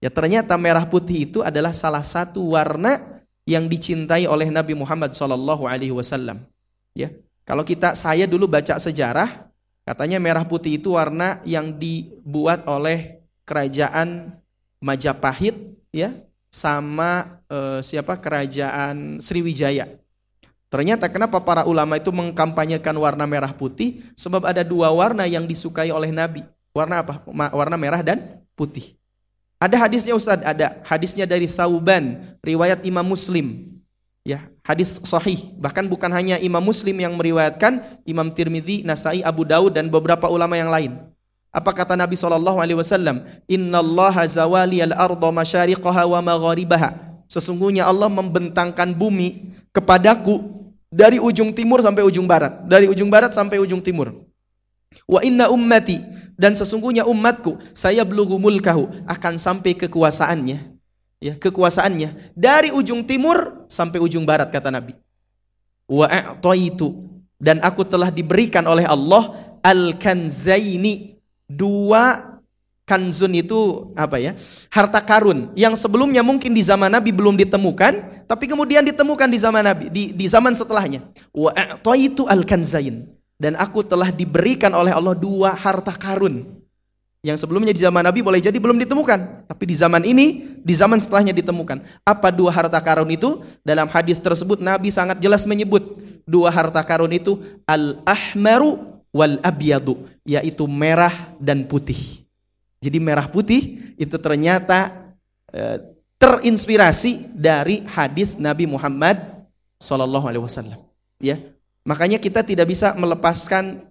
S1: Ya, ternyata merah putih itu adalah salah satu warna yang dicintai oleh Nabi Muhammad SAW. alaihi wasallam. Ya. Kalau kita saya dulu baca sejarah, katanya merah putih itu warna yang dibuat oleh kerajaan Majapahit ya sama eh, siapa kerajaan Sriwijaya. Ternyata kenapa para ulama itu mengkampanyekan warna merah putih? Sebab ada dua warna yang disukai oleh Nabi. Warna apa? Warna merah dan putih. Ada hadisnya Ustaz, ada hadisnya dari Sauban, riwayat Imam Muslim. Ya, hadis sahih. Bahkan bukan hanya Imam Muslim yang meriwayatkan, Imam Tirmidzi, Nasai, Abu Daud dan beberapa ulama yang lain. Apa kata Nabi sallallahu alaihi wasallam? Innallaha zawali al-ardha masyariqaha wa magharibaha. Sesungguhnya Allah membentangkan bumi kepadaku dari ujung timur sampai ujung barat, dari ujung barat sampai ujung timur. Wa inna ummati dan sesungguhnya umatku saya belughu mulkahu akan sampai kekuasaannya. Ya, kekuasaannya dari ujung timur sampai ujung barat kata Nabi. Wa a'taitu dan aku telah diberikan oleh Allah al-kanzaini dua kanzun itu apa ya? Harta karun yang sebelumnya mungkin di zaman Nabi belum ditemukan, tapi kemudian ditemukan di zaman Nabi di, di zaman setelahnya. Wa itu al kanzain dan aku telah diberikan oleh Allah dua harta karun yang sebelumnya di zaman Nabi boleh jadi belum ditemukan, tapi di zaman ini, di zaman setelahnya ditemukan. Apa dua harta karun itu? Dalam hadis tersebut Nabi sangat jelas menyebut dua harta karun itu al-ahmaru wal abyadu yaitu merah dan putih. Jadi merah putih itu ternyata e, terinspirasi dari hadis Nabi Muhammad Wasallam. Ya, makanya kita tidak bisa melepaskan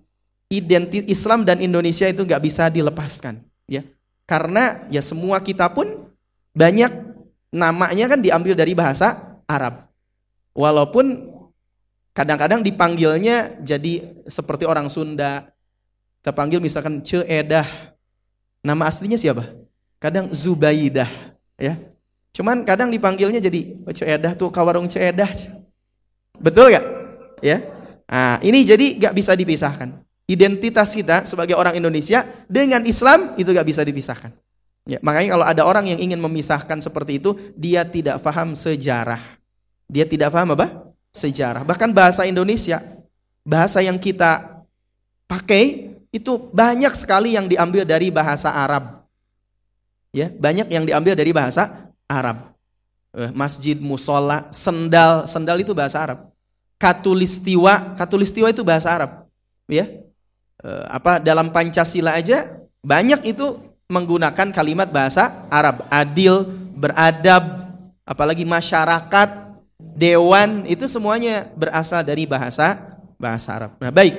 S1: identitas Islam dan Indonesia itu nggak bisa dilepaskan. Ya, karena ya semua kita pun banyak namanya kan diambil dari bahasa Arab. Walaupun Kadang-kadang dipanggilnya jadi seperti orang Sunda. Kita panggil misalkan Ceedah. Nama aslinya siapa? Kadang Zubaidah, ya. Cuman kadang dipanggilnya jadi Ceedah tuh kawarung Ceedah. Betul gak? Ya. Nah, ini jadi gak bisa dipisahkan. Identitas kita sebagai orang Indonesia dengan Islam itu gak bisa dipisahkan. Ya, makanya kalau ada orang yang ingin memisahkan seperti itu, dia tidak paham sejarah. Dia tidak paham apa? sejarah. Bahkan bahasa Indonesia, bahasa yang kita pakai itu banyak sekali yang diambil dari bahasa Arab. Ya, banyak yang diambil dari bahasa Arab. Eh, masjid, musola, sendal, sendal itu bahasa Arab. Katulistiwa, katulistiwa itu bahasa Arab. Ya, eh, apa dalam Pancasila aja banyak itu menggunakan kalimat bahasa Arab. Adil, beradab, apalagi masyarakat, dewan itu semuanya berasal dari bahasa bahasa Arab. Nah, baik.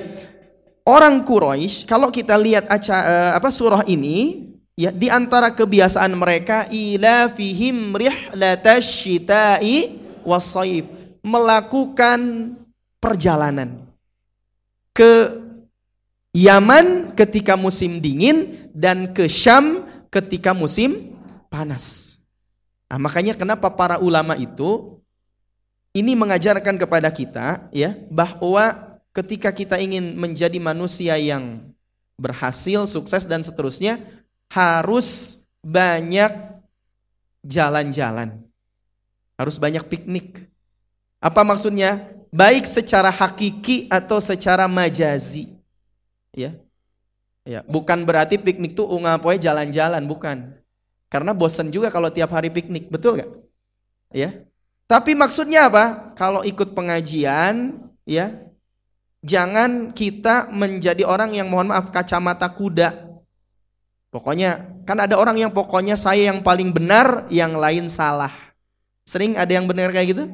S1: Orang Quraisy kalau kita lihat aca, uh, apa surah ini ya di antara kebiasaan mereka ila fihim rihlatasyita'i wasaif melakukan perjalanan ke Yaman ketika musim dingin dan ke Syam ketika musim panas. Nah, makanya kenapa para ulama itu ini mengajarkan kepada kita ya bahwa ketika kita ingin menjadi manusia yang berhasil, sukses dan seterusnya harus banyak jalan-jalan. Harus banyak piknik. Apa maksudnya? Baik secara hakiki atau secara majazi. Ya. Ya, bukan berarti piknik tuh ungapoy jalan-jalan, bukan. Karena bosen juga kalau tiap hari piknik, betul gak? Ya. Tapi maksudnya apa? Kalau ikut pengajian, ya, jangan kita menjadi orang yang mohon maaf kacamata kuda. Pokoknya kan ada orang yang pokoknya saya yang paling benar, yang lain salah. Sering ada yang benar kayak gitu?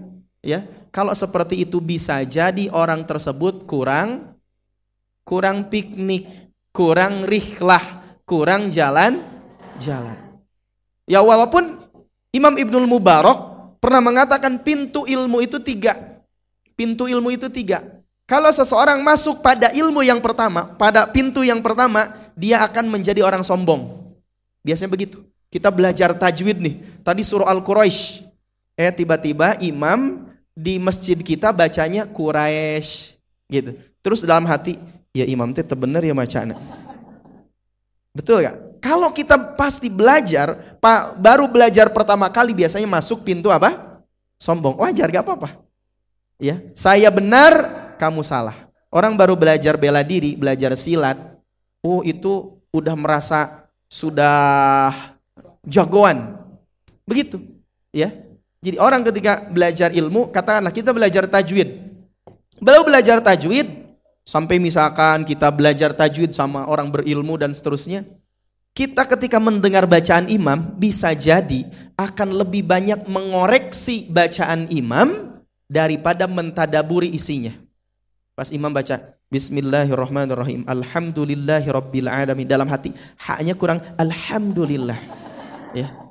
S1: Ya. Kalau seperti itu bisa jadi orang tersebut kurang kurang piknik kurang rihlah, kurang jalan-jalan. Ya walaupun Imam Ibnul Mubarak pernah mengatakan pintu ilmu itu tiga. Pintu ilmu itu tiga. Kalau seseorang masuk pada ilmu yang pertama, pada pintu yang pertama, dia akan menjadi orang sombong. Biasanya begitu. Kita belajar tajwid nih. Tadi surah Al-Quraisy. Eh tiba-tiba imam di masjid kita bacanya Quraisy gitu. Terus dalam hati, ya imam teh bener ya macana. Betul gak? Kalau kita pasti belajar, pak baru belajar pertama kali biasanya masuk pintu apa? Sombong. Wajar gak apa-apa. Ya, saya benar, kamu salah. Orang baru belajar bela diri, belajar silat, oh itu udah merasa sudah jagoan. Begitu, ya. Jadi orang ketika belajar ilmu, katakanlah kita belajar tajwid. Baru belajar tajwid, Sampai misalkan kita belajar tajwid sama orang berilmu dan seterusnya. Kita ketika mendengar bacaan imam bisa jadi akan lebih banyak mengoreksi bacaan imam daripada mentadaburi isinya. Pas imam baca Bismillahirrahmanirrahim Alhamdulillahirabbil alamin dalam hati haknya kurang alhamdulillah. Ya.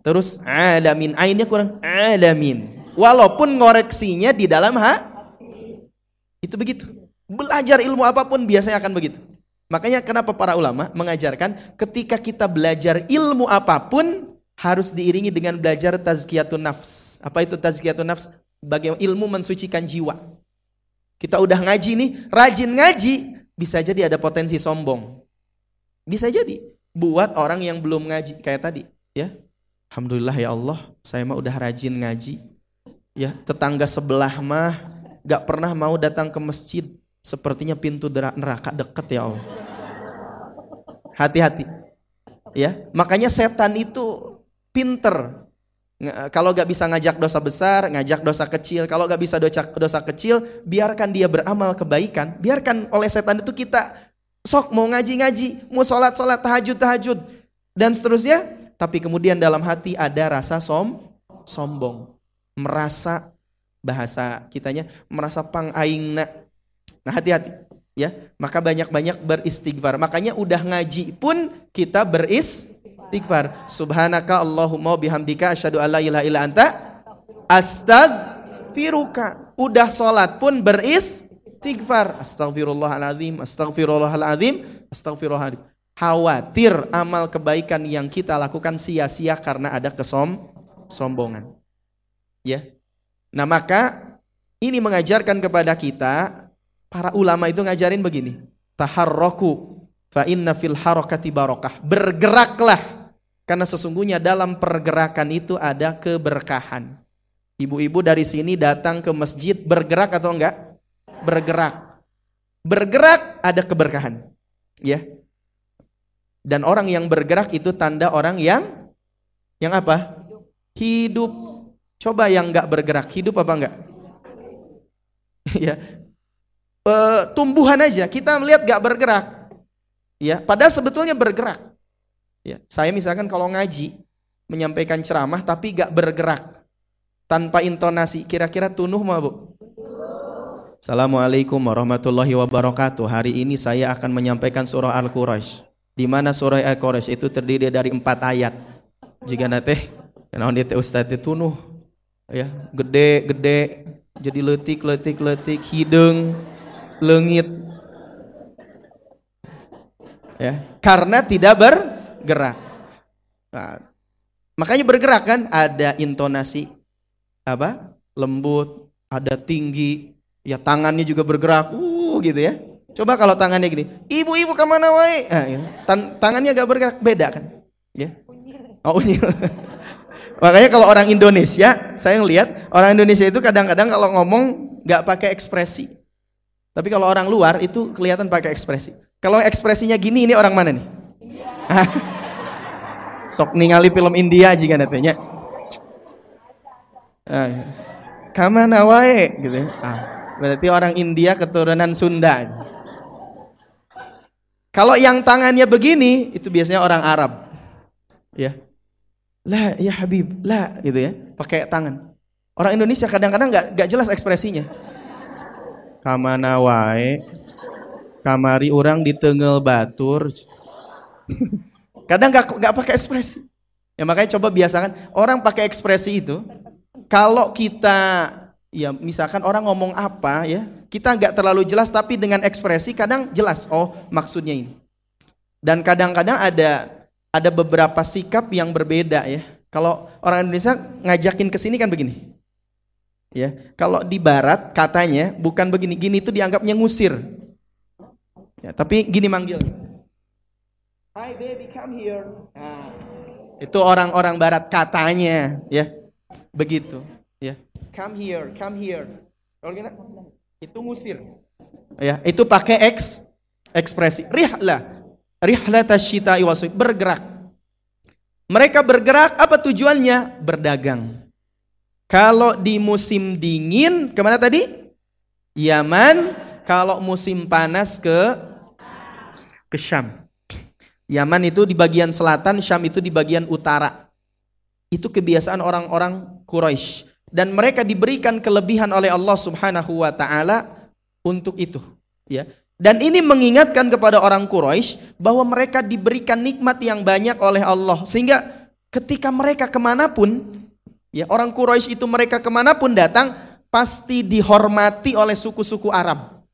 S1: Terus alamin ainnya kurang alamin. Walaupun ngoreksinya di dalam hak itu begitu. Belajar ilmu apa pun biasanya akan begitu. Makanya kenapa para ulama mengajarkan ketika kita belajar ilmu apa pun harus diiringi dengan belajar tazkiyatun nafs. Apa itu tazkiyatun nafs? Bagaimana ilmu mensucikan jiwa. Kita udah ngaji nih, rajin ngaji, bisa jadi ada potensi sombong. Bisa jadi buat orang yang belum ngaji kayak tadi, ya. Alhamdulillah ya Allah, saya mah udah rajin ngaji. Ya, tetangga sebelah mah gak pernah mau datang ke masjid. Sepertinya pintu neraka deket ya Allah. Hati-hati. Ya, makanya setan itu pinter. Kalau gak bisa ngajak dosa besar, ngajak dosa kecil. Kalau gak bisa dosa, dosa kecil, biarkan dia beramal kebaikan. Biarkan oleh setan itu kita sok mau ngaji-ngaji, mau sholat-sholat, tahajud-tahajud. Dan seterusnya. Tapi kemudian dalam hati ada rasa som, sombong. Merasa bahasa kitanya merasa pang aingna. Nah, hati-hati ya. Maka banyak-banyak beristighfar. Makanya udah ngaji pun kita beristighfar. Subhanaka Allahumma bihamdika asyhadu alla ilaha illa anta astagfiruka. Udah salat pun beristighfar. Astagfirullahalazim, astagfirullahalazim, astagfirullahalazim. Khawatir amal kebaikan yang kita lakukan sia-sia karena ada kesom sombongan. Ya, Nah maka ini mengajarkan kepada kita para ulama itu ngajarin begini. Taharroku fa inna fil harokati barokah. Bergeraklah karena sesungguhnya dalam pergerakan itu ada keberkahan. Ibu-ibu dari sini datang ke masjid bergerak atau enggak? Bergerak. Bergerak ada keberkahan. Ya. Dan orang yang bergerak itu tanda orang yang yang apa? Hidup Coba yang nggak bergerak, hidup apa enggak? (laughs) ya. E, tumbuhan aja, kita melihat nggak bergerak. Ya, padahal sebetulnya bergerak. Ya, saya misalkan kalau ngaji, menyampaikan ceramah tapi nggak bergerak, tanpa intonasi, kira-kira tunuh mau bu? Assalamualaikum warahmatullahi wabarakatuh. Hari ini saya akan menyampaikan surah Al-Quraisy. Di mana surah Al-Quraisy itu terdiri dari empat ayat. Jika nanti, kenapa dia Ustaz itu tunuh. Ya gede gede jadi letik letik letik hidung lengit ya karena tidak bergerak. Nah, makanya bergerak kan? Ada intonasi apa? Lembut ada tinggi. Ya tangannya juga bergerak uh gitu ya coba kalau tangannya gini ibu-ibu ke mana wae nah, ya. Tan tangannya gak bergerak beda kan ya oh unyil (laughs) Makanya kalau orang Indonesia, saya ngelihat orang Indonesia itu kadang-kadang kalau ngomong nggak pakai ekspresi. Tapi kalau orang luar itu kelihatan pakai ekspresi. Kalau ekspresinya gini ini orang mana nih? (laughs) Sok ningali film India jika nantinya. Ah, iya. Kamana wae gitu ya. Ah, berarti orang India keturunan Sunda. Kalau yang tangannya begini itu biasanya orang Arab. Ya. Lah ya Habib, lah gitu ya, pakai tangan. Orang Indonesia kadang-kadang nggak -kadang jelas ekspresinya. Kamana wae, kamari orang di tengel batur. (laughs) Kadang nggak nggak pakai ekspresi. Ya makanya coba biasakan orang pakai ekspresi itu. Kalau kita ya misalkan orang ngomong apa ya, kita nggak terlalu jelas tapi dengan ekspresi kadang jelas. Oh maksudnya ini. Dan kadang-kadang ada ada beberapa sikap yang berbeda ya. Kalau orang Indonesia ngajakin ke sini kan begini. Ya, kalau di barat katanya bukan begini, gini itu dianggapnya ngusir. Ya, tapi gini manggil. Hi baby, come here. Nah, itu orang-orang barat katanya, ya. Begitu. Come here, come here. Kalau kita itu ngusir. Ya, itu pakai eks ekspresi. Rihlah. Rihlah tasyita iwasui bergerak. Mereka bergerak apa tujuannya? Berdagang. Kalau di musim dingin ke mana tadi? Yaman. Kalau musim panas ke ke Syam. Yaman itu di bagian selatan, Syam itu di bagian utara. Itu kebiasaan orang-orang Quraisy dan mereka diberikan kelebihan oleh Allah Subhanahu wa taala untuk itu, ya. Dan ini mengingatkan kepada orang Quraisy bahwa mereka diberikan nikmat yang banyak oleh Allah sehingga ketika mereka ke mana pun Ya, orang Quraisy itu mereka ke mana pun datang pasti dihormati oleh suku-suku Arab.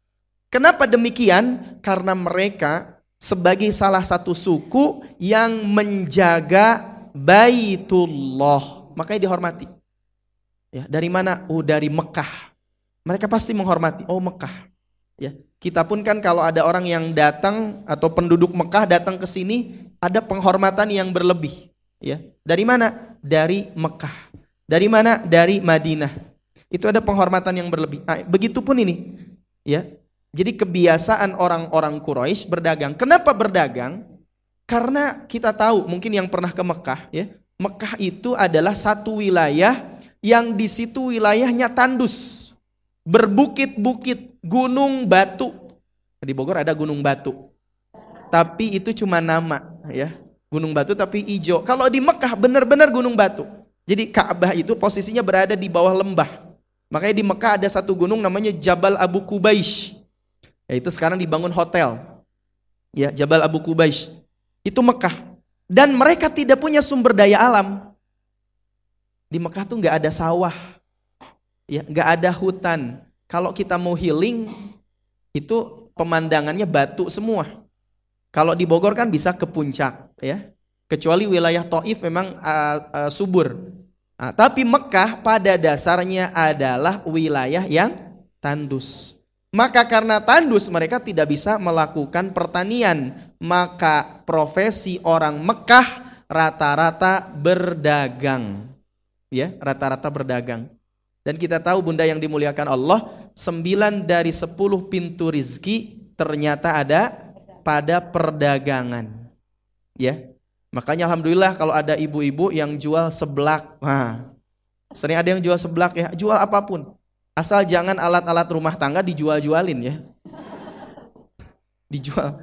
S1: Kenapa demikian? Karena mereka sebagai salah satu suku yang menjaga Baitullah, makanya dihormati. Ya, dari mana? Oh, dari Mekah. Mereka pasti menghormati. Oh, Mekah. Ya, kita pun kan kalau ada orang yang datang atau penduduk Mekah datang ke sini, ada penghormatan yang berlebih. Ya, dari mana? Dari Mekah. Dari mana? Dari Madinah. Itu ada penghormatan yang berlebih. Nah, begitupun ini, ya. Jadi kebiasaan orang-orang Quraisy berdagang. Kenapa berdagang? Karena kita tahu, mungkin yang pernah ke Mekah, ya. Mekah itu adalah satu wilayah yang di situ wilayahnya tandus, berbukit-bukit, gunung batu. Di Bogor ada gunung batu. Tapi itu cuma nama, ya. Gunung batu tapi hijau. Kalau di Mekah benar-benar gunung batu. Jadi Ka'bah itu posisinya berada di bawah lembah. Makanya di Mekah ada satu gunung namanya Jabal Abu Kubaish. Yaitu sekarang dibangun hotel. Ya, Jabal Abu Kubaish. Itu Mekah. Dan mereka tidak punya sumber daya alam. Di Mekah tuh nggak ada sawah. Ya, nggak ada hutan. Kalau kita mau healing, itu pemandangannya batu semua. Kalau di Bogor kan bisa ke puncak, ya. Kecuali wilayah Taif memang uh, uh, subur. Nah, tapi Mekah pada dasarnya adalah wilayah yang tandus. Maka karena tandus mereka tidak bisa melakukan pertanian. Maka profesi orang Mekah rata-rata berdagang. Ya, rata-rata berdagang. Dan kita tahu bunda yang dimuliakan Allah, sembilan dari sepuluh pintu rizki ternyata ada pada perdagangan. Ya, Makanya alhamdulillah kalau ada ibu-ibu yang jual seblak. Nah, sering ada yang jual seblak ya, jual apa pun. Asal jangan alat-alat rumah tangga dijual-jualin ya. Dijual.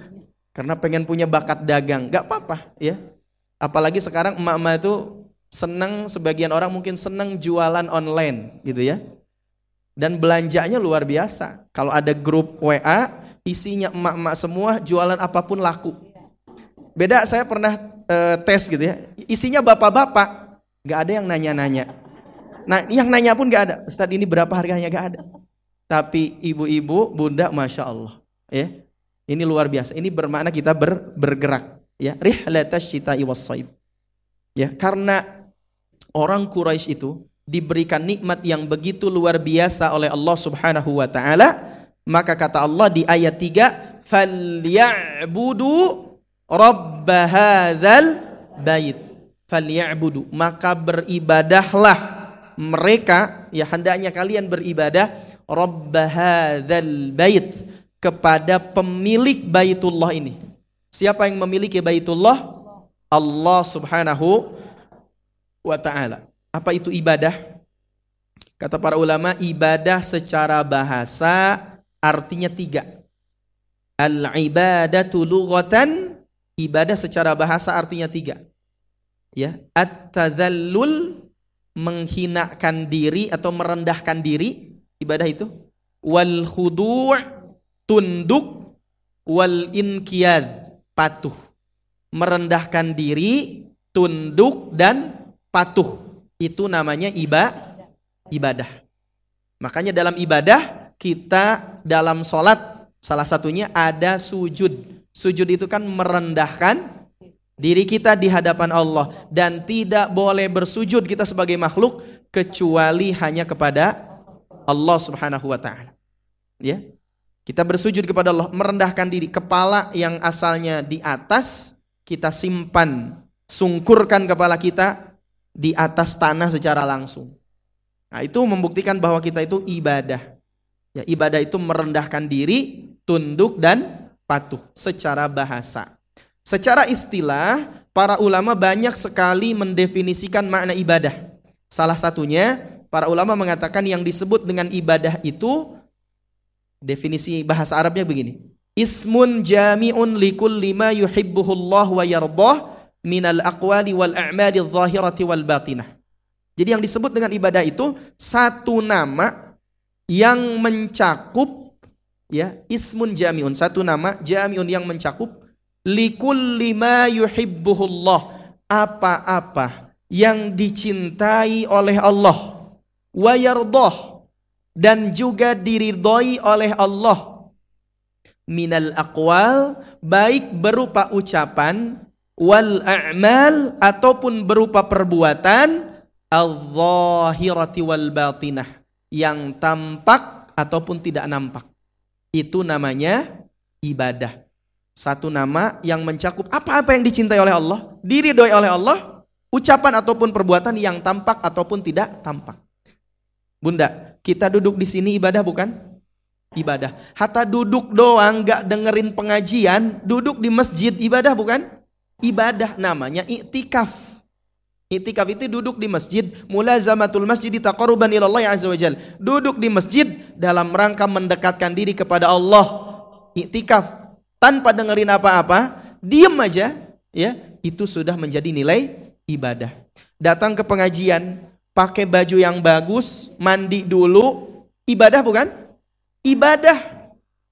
S1: Karena pengen punya bakat dagang, gak apa-apa ya. Apalagi sekarang emak-emak itu senang, sebagian orang mungkin senang jualan online gitu ya. Dan belanjanya luar biasa. Kalau ada grup WA, isinya emak-emak semua, jualan apa pun laku. Beda saya pernah uh, tes gitu ya, isinya bapak-bapak, nggak ada yang nanya-nanya. Nah, yang nanya pun nggak ada. Ustaz ini berapa harganya nggak ada. Tapi ibu-ibu, bunda, masya Allah, ya, ini luar biasa. Ini bermakna kita ber, bergerak, ya, rihlatas cita iwasaib. Ya, karena orang Quraisy itu diberikan nikmat yang begitu luar biasa oleh Allah Subhanahu wa taala, maka kata Allah di ayat 3, "Falyabudu Rabb hadzal bait falyabudu maka beribadahlah mereka ya hendaknya kalian beribadah Rabb hadzal bait kepada pemilik Baitullah ini. Siapa yang memiliki Baitullah? Allah Subhanahu wa taala. Apa itu ibadah? Kata para ulama, ibadah secara bahasa artinya tiga. Al-ibadatu lughatan, ibadah secara bahasa artinya tiga. Ya, at-tadhallul menghinakan diri atau merendahkan diri, ibadah itu. Wal khudu' tunduk wal inkiyad patuh. Merendahkan diri, tunduk dan patuh. Itu namanya iba, ibadah. Makanya dalam ibadah kita dalam sholat salah satunya ada sujud. Sujud itu kan merendahkan diri kita di hadapan Allah dan tidak boleh bersujud kita sebagai makhluk kecuali hanya kepada Allah Subhanahu wa taala. Ya. Kita bersujud kepada Allah, merendahkan diri, kepala yang asalnya di atas kita simpan, sungkurkan kepala kita di atas tanah secara langsung. Nah, itu membuktikan bahwa kita itu ibadah. Ya, ibadah itu merendahkan diri, tunduk dan patuh secara bahasa. Secara istilah, para ulama banyak sekali mendefinisikan makna ibadah. Salah satunya, para ulama mengatakan yang disebut dengan ibadah itu definisi bahasa Arabnya begini. Ismun jami'un likul lima yuhibbuhullah wa yardah minal aqwali wal a'mali zahirati wal batinah. Jadi yang disebut dengan ibadah itu satu nama yang mencakup ya ismun jami'un. Satu nama jami'un yang mencakup likulli ma yuhibbuhullah. Apa-apa yang dicintai oleh Allah. Wa dan juga diridhoi oleh Allah. Minal aqwal baik berupa ucapan wal a'mal ataupun berupa perbuatan al-zahirati wal batinah yang tampak ataupun tidak nampak itu namanya ibadah satu nama yang mencakup apa-apa yang dicintai oleh Allah, diridhoi oleh Allah, ucapan ataupun perbuatan yang tampak ataupun tidak tampak. Bunda, kita duduk di sini ibadah bukan? Ibadah. Hatta duduk doang gak dengerin pengajian, duduk di masjid ibadah bukan? Ibadah namanya iktikaf. Iktikaf itu duduk di masjid, mulazamatul masjid taqarruban ila Allah azza wajal. Duduk di masjid dalam rangka mendekatkan diri kepada Allah. Iktikaf tanpa dengerin apa-apa, diem aja, ya, itu sudah menjadi nilai ibadah. Datang ke pengajian, pakai baju yang bagus, mandi dulu, ibadah bukan? Ibadah,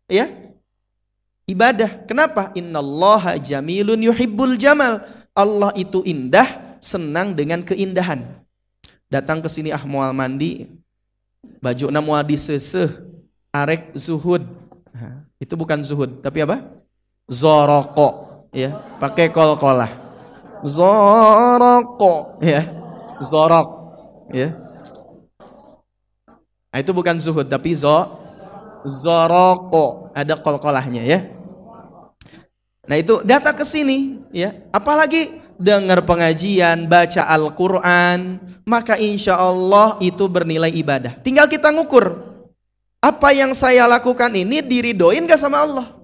S1: ya. Ibadah. Kenapa? Innallaha jamilun yuhibbul jamal. Allah itu indah, senang dengan keindahan. Datang ke sini ah mual mandi, baju na mual diseseh, arek zuhud. itu bukan zuhud, tapi apa? zoroko ya pakai kol kolah zoroko ya zorok ya nah, itu bukan zuhud tapi zo zoroko ada kol kolahnya ya nah itu datang ke sini ya apalagi dengar pengajian baca Al-Quran maka insya Allah itu bernilai ibadah tinggal kita ngukur apa yang saya lakukan ini diridoin gak sama Allah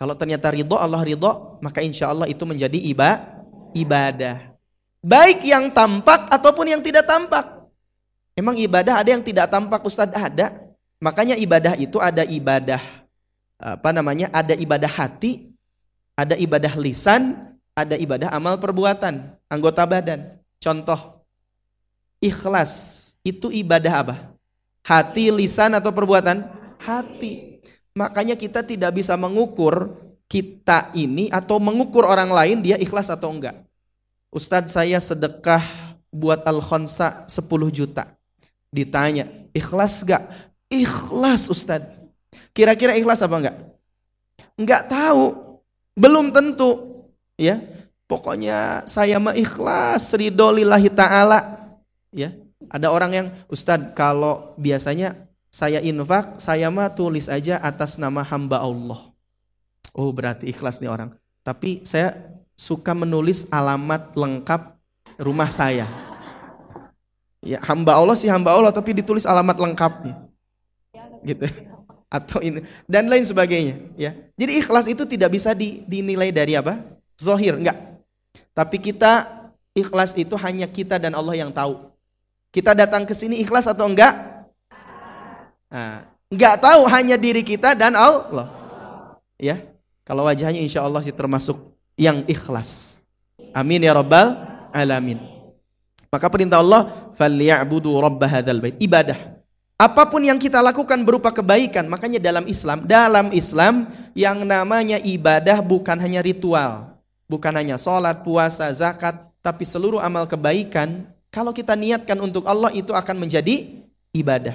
S1: kalau ternyata ridho Allah ridho, maka insya Allah itu menjadi iba, ibadah. Baik yang tampak ataupun yang tidak tampak. Emang ibadah ada yang tidak tampak Ustadz? Ada. Makanya ibadah itu ada ibadah apa namanya? Ada ibadah hati, ada ibadah lisan, ada ibadah amal perbuatan, anggota badan. Contoh, ikhlas itu ibadah apa? Hati, lisan atau perbuatan? Hati. Makanya kita tidak bisa mengukur kita ini atau mengukur orang lain dia ikhlas atau enggak. Ustadz saya sedekah buat Al-Khonsa 10 juta. Ditanya, ikhlas enggak? Ikhlas Ustadz. Kira-kira ikhlas apa enggak? Enggak tahu. Belum tentu. Ya, Pokoknya saya mah ikhlas ridho lillahi ta'ala. Ya, ada orang yang Ustadz kalau biasanya saya infak, saya mah tulis aja atas nama hamba Allah. Oh berarti ikhlas nih orang. Tapi saya suka menulis alamat lengkap rumah saya. Ya hamba Allah sih hamba Allah tapi ditulis alamat lengkapnya. Gitu. Atau ini dan lain sebagainya ya. Jadi ikhlas itu tidak bisa di, dinilai dari apa? Zohir, enggak. Tapi kita ikhlas itu hanya kita dan Allah yang tahu. Kita datang ke sini ikhlas atau enggak? Nah, enggak tahu hanya diri kita dan Allah. Ya. Kalau wajahnya insya Allah sih termasuk yang ikhlas. Amin ya rabbal alamin. Maka perintah Allah, "Falyabudu rabb hadzal bait." Ibadah Apa pun yang kita lakukan berupa kebaikan, makanya dalam Islam, dalam Islam yang namanya ibadah bukan hanya ritual, bukan hanya sholat, puasa, zakat, tapi seluruh amal kebaikan, kalau kita niatkan untuk Allah itu akan menjadi ibadah.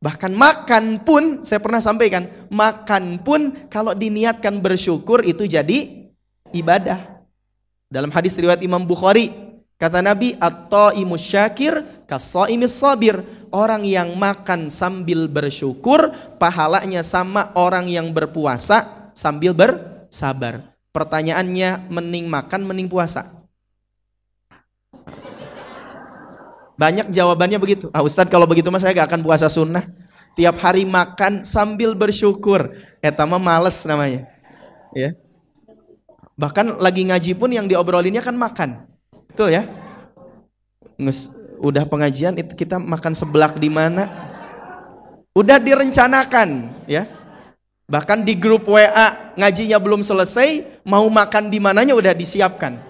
S1: Bahkan makan pun, saya pernah sampaikan, makan pun kalau diniatkan bersyukur itu jadi ibadah. Dalam hadis riwayat Imam Bukhari, Kata Nabi, at-taimus syakir kasaimis sabir. Orang yang makan sambil bersyukur, pahalanya sama orang yang berpuasa sambil bersabar. Pertanyaannya, mending makan, mending puasa? Banyak jawabannya begitu. Ah Ustadz kalau begitu mas saya gak akan puasa sunnah. Tiap hari makan sambil bersyukur. Etama males namanya. Ya. Bahkan lagi ngaji pun yang diobrolinnya kan makan. Betul ya? Nges, udah pengajian itu kita makan sebelak di mana? Udah direncanakan, ya. Bahkan di grup WA ngajinya belum selesai, mau makan di mananya udah disiapkan.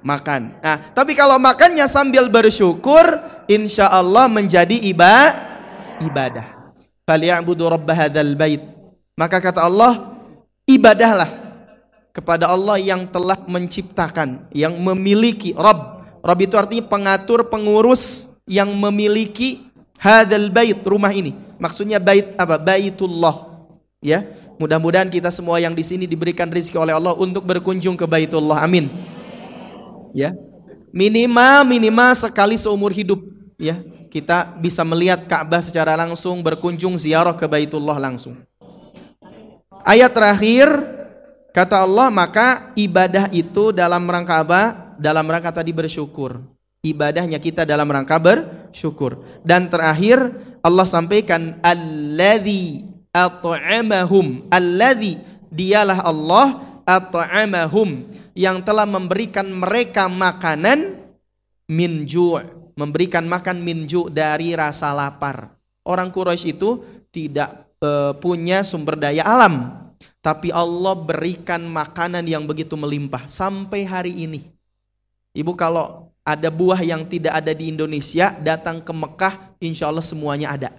S1: Makan. Nah, tapi kalau makannya sambil bersyukur, insya Allah menjadi iba, ibadah. Falyabudu rabb hadzal bait. Maka kata Allah, ibadahlah kepada Allah yang telah menciptakan, yang memiliki Rabb. Rabb itu artinya pengatur, pengurus yang memiliki hadal bait, rumah ini. Maksudnya bait apa? Baitullah. Ya. Mudah-mudahan kita semua yang di sini diberikan rezeki oleh Allah untuk berkunjung ke Baitullah. Amin. Ya. Minimal minimal sekali seumur hidup, ya. Kita bisa melihat Ka'bah secara langsung, berkunjung ziarah ke Baitullah langsung. Ayat terakhir Kata Allah, maka ibadah itu dalam rangka apa? Dalam rangka tadi bersyukur. Ibadahnya kita dalam rangka bersyukur. Dan terakhir Allah sampaikan alladzi at'amahum. Alladzi dialah Allah at'amahum yang telah memberikan mereka makanan min memberikan makan min dari rasa lapar. Orang Quraisy itu tidak uh, punya sumber daya alam tapi Allah berikan makanan yang begitu melimpah sampai hari ini. Ibu kalau ada buah yang tidak ada di Indonesia, datang ke Mekah, insya Allah semuanya ada.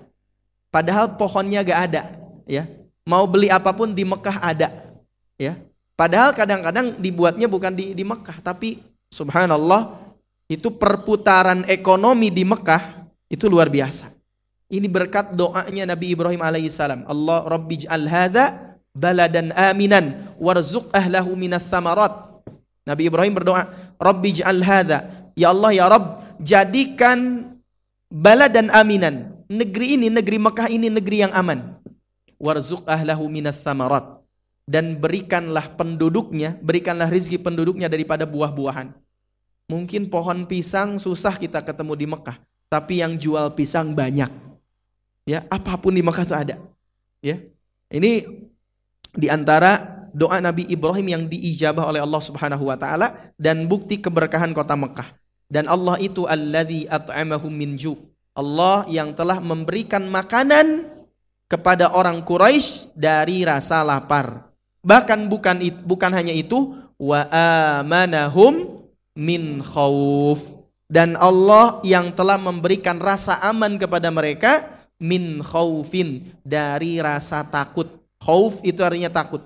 S1: Padahal pohonnya gak ada, ya. Mau beli apa pun di Mekah ada, ya. Padahal kadang-kadang dibuatnya bukan di, di Mekah, tapi subhanallah itu perputaran ekonomi di Mekah itu luar biasa. Ini berkat doanya Nabi Ibrahim alaihissalam. Allah Rabbi al hadha baladan aminan warzuq ahlahu minas samarat. Nabi Ibrahim berdoa, Rabbi ja'al hadha. Ya Allah ya Rabb, jadikan baladan aminan. Negeri ini, negeri Mekah ini negeri yang aman. Warzuq ahlahu minas samarat. Dan berikanlah penduduknya, berikanlah rizki penduduknya daripada buah-buahan. Mungkin pohon pisang susah kita ketemu di Mekah, tapi yang jual pisang banyak. Ya, apa pun di Mekah itu ada. Ya. Ini di antara doa Nabi Ibrahim yang diijabah oleh Allah Subhanahu wa taala dan bukti keberkahan kota Mekah. Dan Allah itu alladzi at'amahum min ju. Allah yang telah memberikan makanan kepada orang Quraisy dari rasa lapar. Bahkan bukan bukan hanya itu, wa amanahum min khauf. Dan Allah yang telah memberikan rasa aman kepada mereka min khaufin dari rasa takut Khauf itu artinya takut.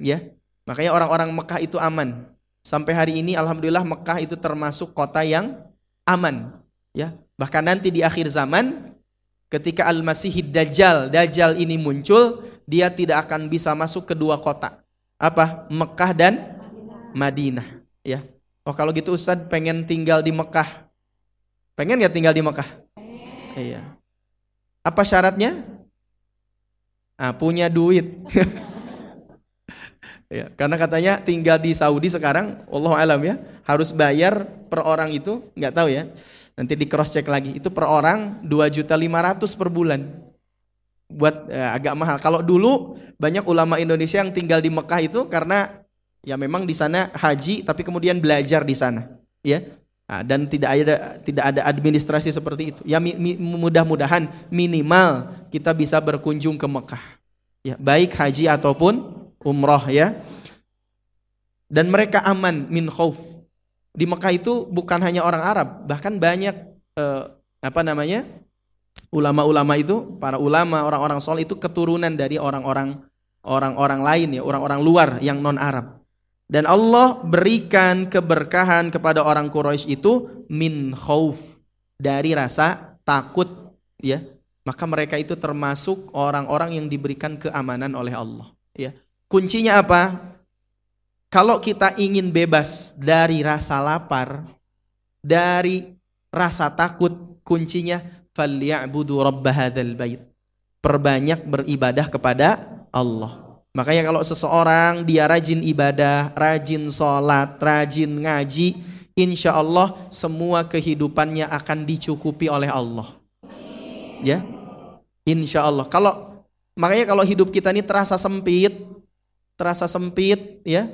S1: Ya. Makanya orang-orang Mekah itu aman. Sampai hari ini alhamdulillah Mekah itu termasuk kota yang aman. Ya. Bahkan nanti di akhir zaman ketika Al-Masihid Dajjal, Dajjal ini muncul, dia tidak akan bisa masuk ke dua kota. Apa? Mekah dan Madinah, ya. Oh kalau gitu Ustaz pengen tinggal di Mekah. Pengen ya tinggal di Mekah? Iya. Apa syaratnya? Nah, punya duit. (laughs) ya, karena katanya tinggal di Saudi sekarang, Allah alam ya, harus bayar per orang itu, nggak tahu ya. Nanti di cross check lagi. Itu per orang 2 juta 500 per bulan. buat eh, agak mahal. Kalau dulu banyak ulama Indonesia yang tinggal di Mekah itu karena ya memang di sana haji tapi kemudian belajar di sana, ya. Nah, dan tidak ada tidak ada administrasi seperti itu. Ya mi, mi, mudah-mudahan minimal kita bisa berkunjung ke Mekah. Ya, baik haji ataupun umroh ya. Dan mereka aman min khauf. Di Mekah itu bukan hanya orang Arab, bahkan banyak eh, apa namanya? ulama-ulama itu, para ulama, orang-orang soleh itu keturunan dari orang-orang orang-orang lain ya, orang-orang luar yang non Arab. Dan Allah berikan keberkahan kepada orang Quraisy itu min khauf dari rasa takut ya. Maka mereka itu termasuk orang-orang yang diberikan keamanan oleh Allah ya. Kuncinya apa? Kalau kita ingin bebas dari rasa lapar, dari rasa takut, kuncinya falyabudu rabb hadzal bait. Perbanyak beribadah kepada Allah. Makanya kalau seseorang dia rajin ibadah, rajin sholat, rajin ngaji, insya Allah semua kehidupannya akan dicukupi oleh Allah. Ya, insya Allah. Kalau makanya kalau hidup kita ini terasa sempit, terasa sempit, ya,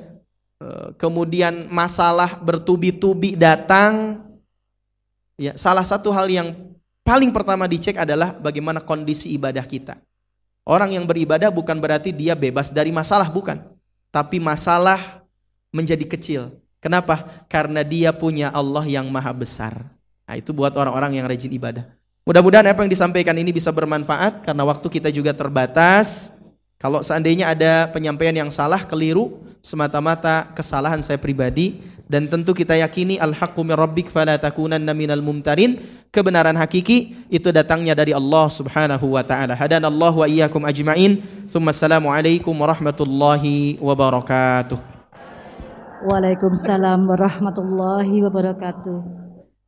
S1: e, kemudian masalah bertubi-tubi datang, ya, salah satu hal yang paling pertama dicek adalah bagaimana kondisi ibadah kita. Orang yang beribadah bukan berarti dia bebas dari masalah, bukan. Tapi masalah menjadi kecil. Kenapa? Karena dia punya Allah yang maha besar. Nah, itu buat orang-orang yang rajin ibadah. Mudah-mudahan apa yang disampaikan ini bisa bermanfaat karena waktu kita juga terbatas. Kalau seandainya ada penyampaian yang salah, keliru, semata-mata kesalahan saya pribadi dan tentu kita yakini al-haqqu min rabbik fala takunanna minal mumtarin. Kebenaran hakiki itu datangnya dari Allah Subhanahu wa taala. Hadanallahu wa iyyakum ajmain. Thumma assalamu alaikum warahmatullahi wabarakatuh.
S2: Waalaikumsalam warahmatullahi wabarakatuh.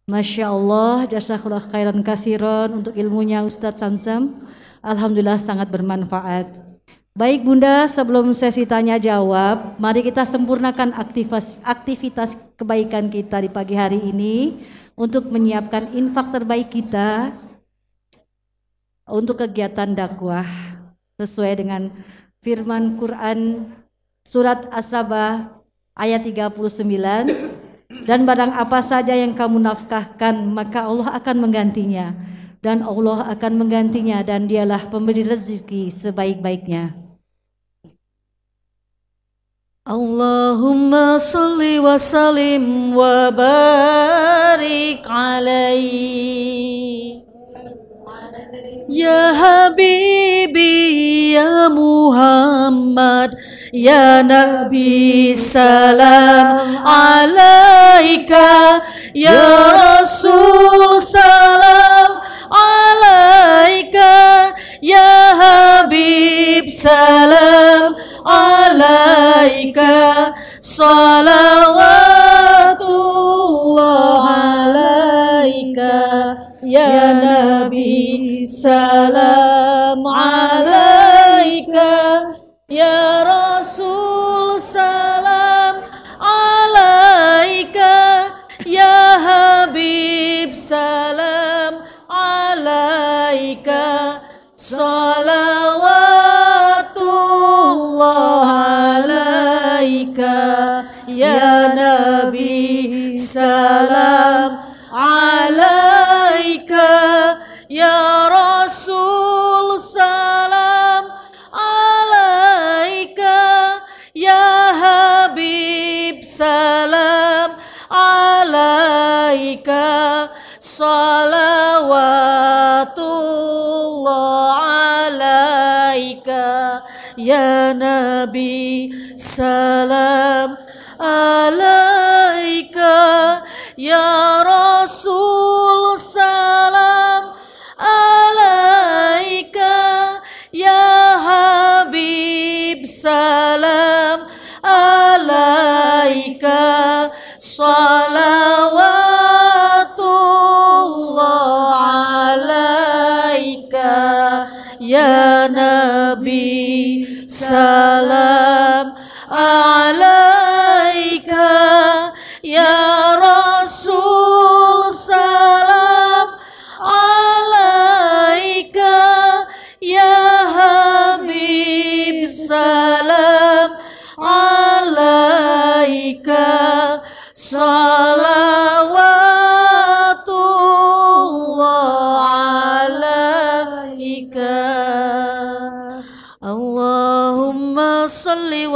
S2: Masya Allah, jazakallah khairan kasiron untuk ilmunya Ustadz Samsam. Alhamdulillah sangat bermanfaat. Baik Bunda, sebelum sesi tanya jawab, mari kita sempurnakan aktivitas, aktivitas kebaikan kita di pagi hari ini untuk menyiapkan infak terbaik kita untuk kegiatan dakwah sesuai dengan firman Quran surat As-Sabah ayat 39 dan barang apa saja yang kamu nafkahkan maka Allah akan menggantinya dan Allah akan menggantinya dan dialah pemberi rezeki sebaik-baiknya. Allahumma salli wa salim wa barik alaih Ya Habibi ya Muhammad ya Nabi salam alaika. Ya Rasul Ya Habib salam alaika salawatullah alaika. Ya Nabi salam alaika. Ya Rabbi Nabi Salam alaika. Ya Rasul salam alaika. Ya Habib salam alaika. Salawatullah alaika. Ya
S3: Nabi Salah.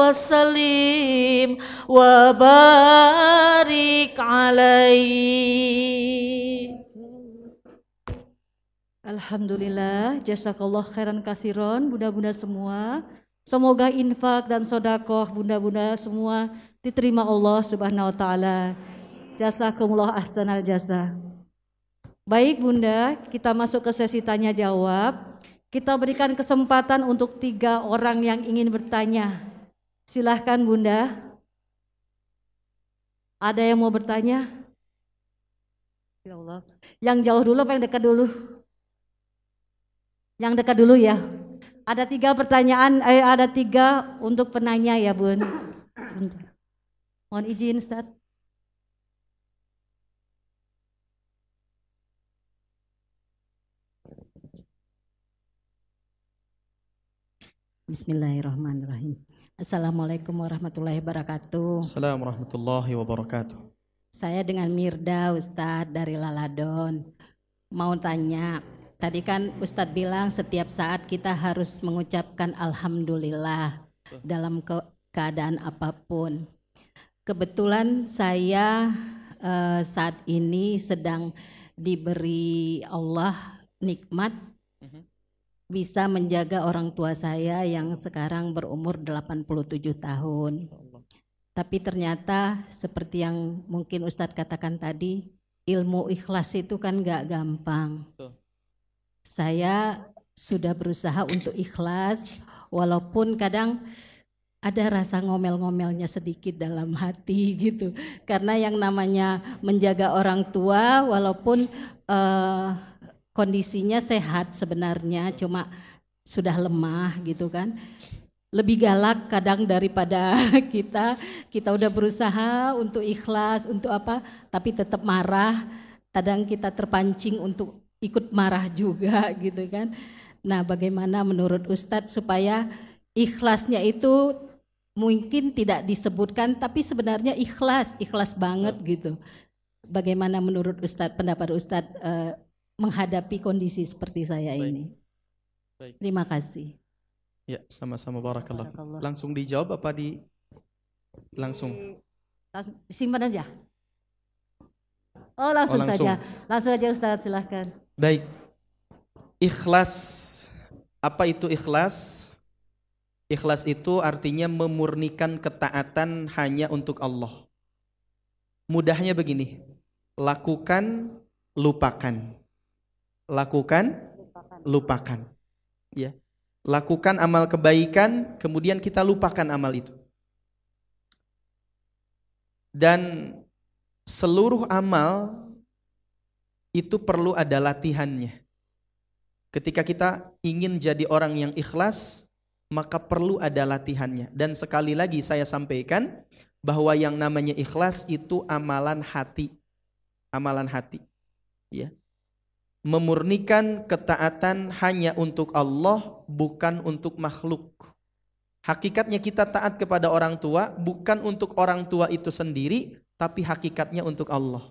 S3: وسلم وبارك عليه
S4: Alhamdulillah, jazakallah khairan kasiron, bunda-bunda semua. Semoga infak dan sodakoh bunda-bunda semua diterima Allah subhanahu wa ta'ala. Jazakumullah ahsanal jasa. Baik bunda, kita masuk ke sesi tanya jawab. Kita berikan kesempatan untuk tiga orang yang ingin bertanya. Silahkan Bunda. Ada yang mau bertanya? Ya Allah. Yang jauh dulu apa yang dekat dulu? Yang dekat dulu ya. Ada tiga pertanyaan, eh, ada tiga untuk penanya ya Bun. Sebentar. Mohon izin Ustaz.
S3: Bismillahirrahmanirrahim. Assalamualaikum warahmatullahi wabarakatuh.
S1: Assalamualaikum warahmatullahi wabarakatuh.
S3: Saya dengan Mirda Ustadz dari Laladon. Mau tanya, tadi kan Ustadz bilang setiap saat kita harus mengucapkan Alhamdulillah dalam ke keadaan apa pun. Kebetulan saya eh, saat ini sedang diberi Allah nikmat bisa menjaga orang tua saya yang sekarang berumur 87 tahun. Tapi ternyata seperti yang mungkin Ustadz katakan tadi, ilmu ikhlas itu kan gak gampang. Saya sudah berusaha untuk ikhlas, walaupun kadang ada rasa ngomel-ngomelnya sedikit dalam hati (laughs) gitu. Karena yang namanya menjaga orang tua, walaupun uh, kondisinya sehat sebenarnya cuma sudah lemah gitu kan. Lebih galak kadang daripada (laughs) kita. Kita udah berusaha untuk ikhlas untuk apa tapi tetap marah. Kadang kita terpancing untuk ikut marah juga (laughs) gitu kan. Nah bagaimana menurut Ustadz supaya ikhlasnya itu mungkin tidak disebutkan tapi sebenarnya ikhlas ikhlas banget gitu. Bagaimana menurut Ustadz pendapat Ustadz uh, menghadapi kondisi seperti saya Baik. ini. Baik. Terima kasih.
S1: Ya, sama-sama barakallah. barakallah. Langsung dijawab apa di langsung?
S4: Langsung simpan aja. Oh, langsung, oh, langsung. saja. Langsung aja Ustaz, silahkan.
S1: Baik. Ikhlas. Apa itu ikhlas? Ikhlas itu artinya memurnikan ketaatan hanya untuk Allah. Mudahnya begini. Lakukan, lupakan lakukan lupakan. ya. Lakukan amal kebaikan kemudian kita lupakan amal itu. Dan seluruh amal itu perlu ada latihannya. Ketika kita ingin jadi orang yang ikhlas maka perlu ada latihannya. Dan sekali lagi saya sampaikan bahwa yang namanya ikhlas itu amalan hati. Amalan hati. Ya memurnikan ketaatan hanya untuk Allah bukan untuk makhluk. Hakikatnya kita taat kepada orang tua bukan untuk orang tua itu sendiri tapi hakikatnya untuk Allah.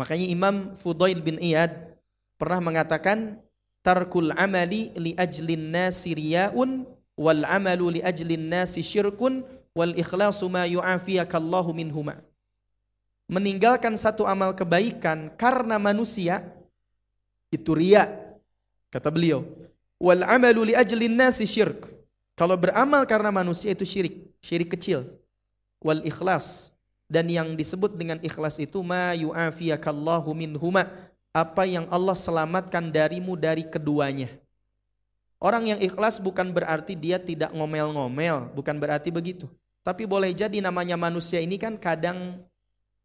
S1: Makanya Imam Fudail bin Iyad pernah mengatakan tarkul amali li ajlin nasi riyaun wal amalu li ajlin nasi syirkun wal ikhlasu ma yu'afiyakallahu minhuma. Meninggalkan satu amal kebaikan karena manusia itu ria. Kata beliau, wal amalu li ajlin nasi syirk. Kalau beramal karena manusia itu syirik, syirik kecil. Wal ikhlas dan yang disebut dengan ikhlas itu ma yu'afiyakallahu minhuma apa yang Allah selamatkan darimu dari keduanya. Orang yang ikhlas bukan berarti dia tidak ngomel-ngomel, bukan berarti begitu. Tapi boleh jadi namanya manusia ini kan kadang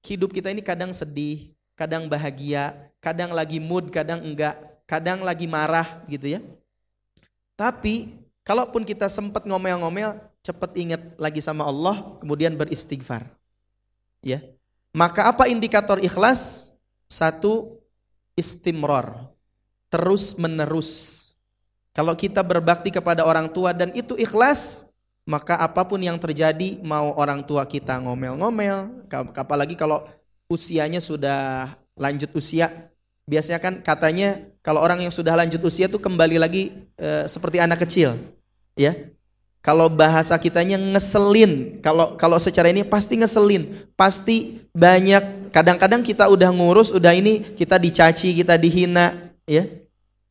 S1: hidup kita ini kadang sedih, kadang bahagia, kadang lagi mood, kadang enggak, kadang lagi marah gitu ya. Tapi kalaupun kita sempat ngomel-ngomel, cepat ingat lagi sama Allah, kemudian beristighfar. Ya. Maka apa indikator ikhlas? Satu, istimror. Terus menerus. Kalau kita berbakti kepada orang tua dan itu ikhlas, maka apa pun yang terjadi, mau orang tua kita ngomel-ngomel, apalagi kalau usianya sudah lanjut usia, Biasanya kan katanya kalau orang yang sudah lanjut usia tuh kembali lagi e, seperti anak kecil, ya. Kalau bahasa kitanya ngeselin, kalau kalau secara ini pasti ngeselin, pasti banyak. Kadang-kadang kita udah ngurus, udah ini kita dicaci, kita dihina, ya.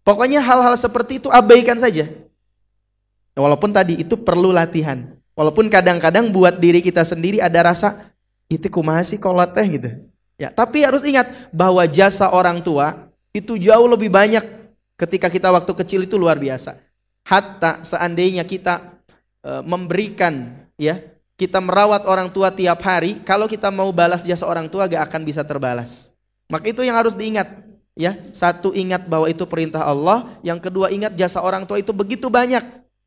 S1: Pokoknya hal-hal seperti itu abaikan saja. Walaupun tadi itu perlu latihan. Walaupun kadang-kadang buat diri kita sendiri ada rasa itu kumaha sih kolot teh gitu. Ya, tapi harus ingat bahwa jasa orang tua itu jauh lebih banyak ketika kita waktu kecil itu luar biasa. Hatta seandainya kita e, memberikan ya, kita merawat orang tua tiap hari, kalau kita mau balas jasa orang tua gak akan bisa terbalas. Maka itu yang harus diingat. Ya, satu ingat bahwa itu perintah Allah, yang kedua ingat jasa orang tua itu begitu banyak,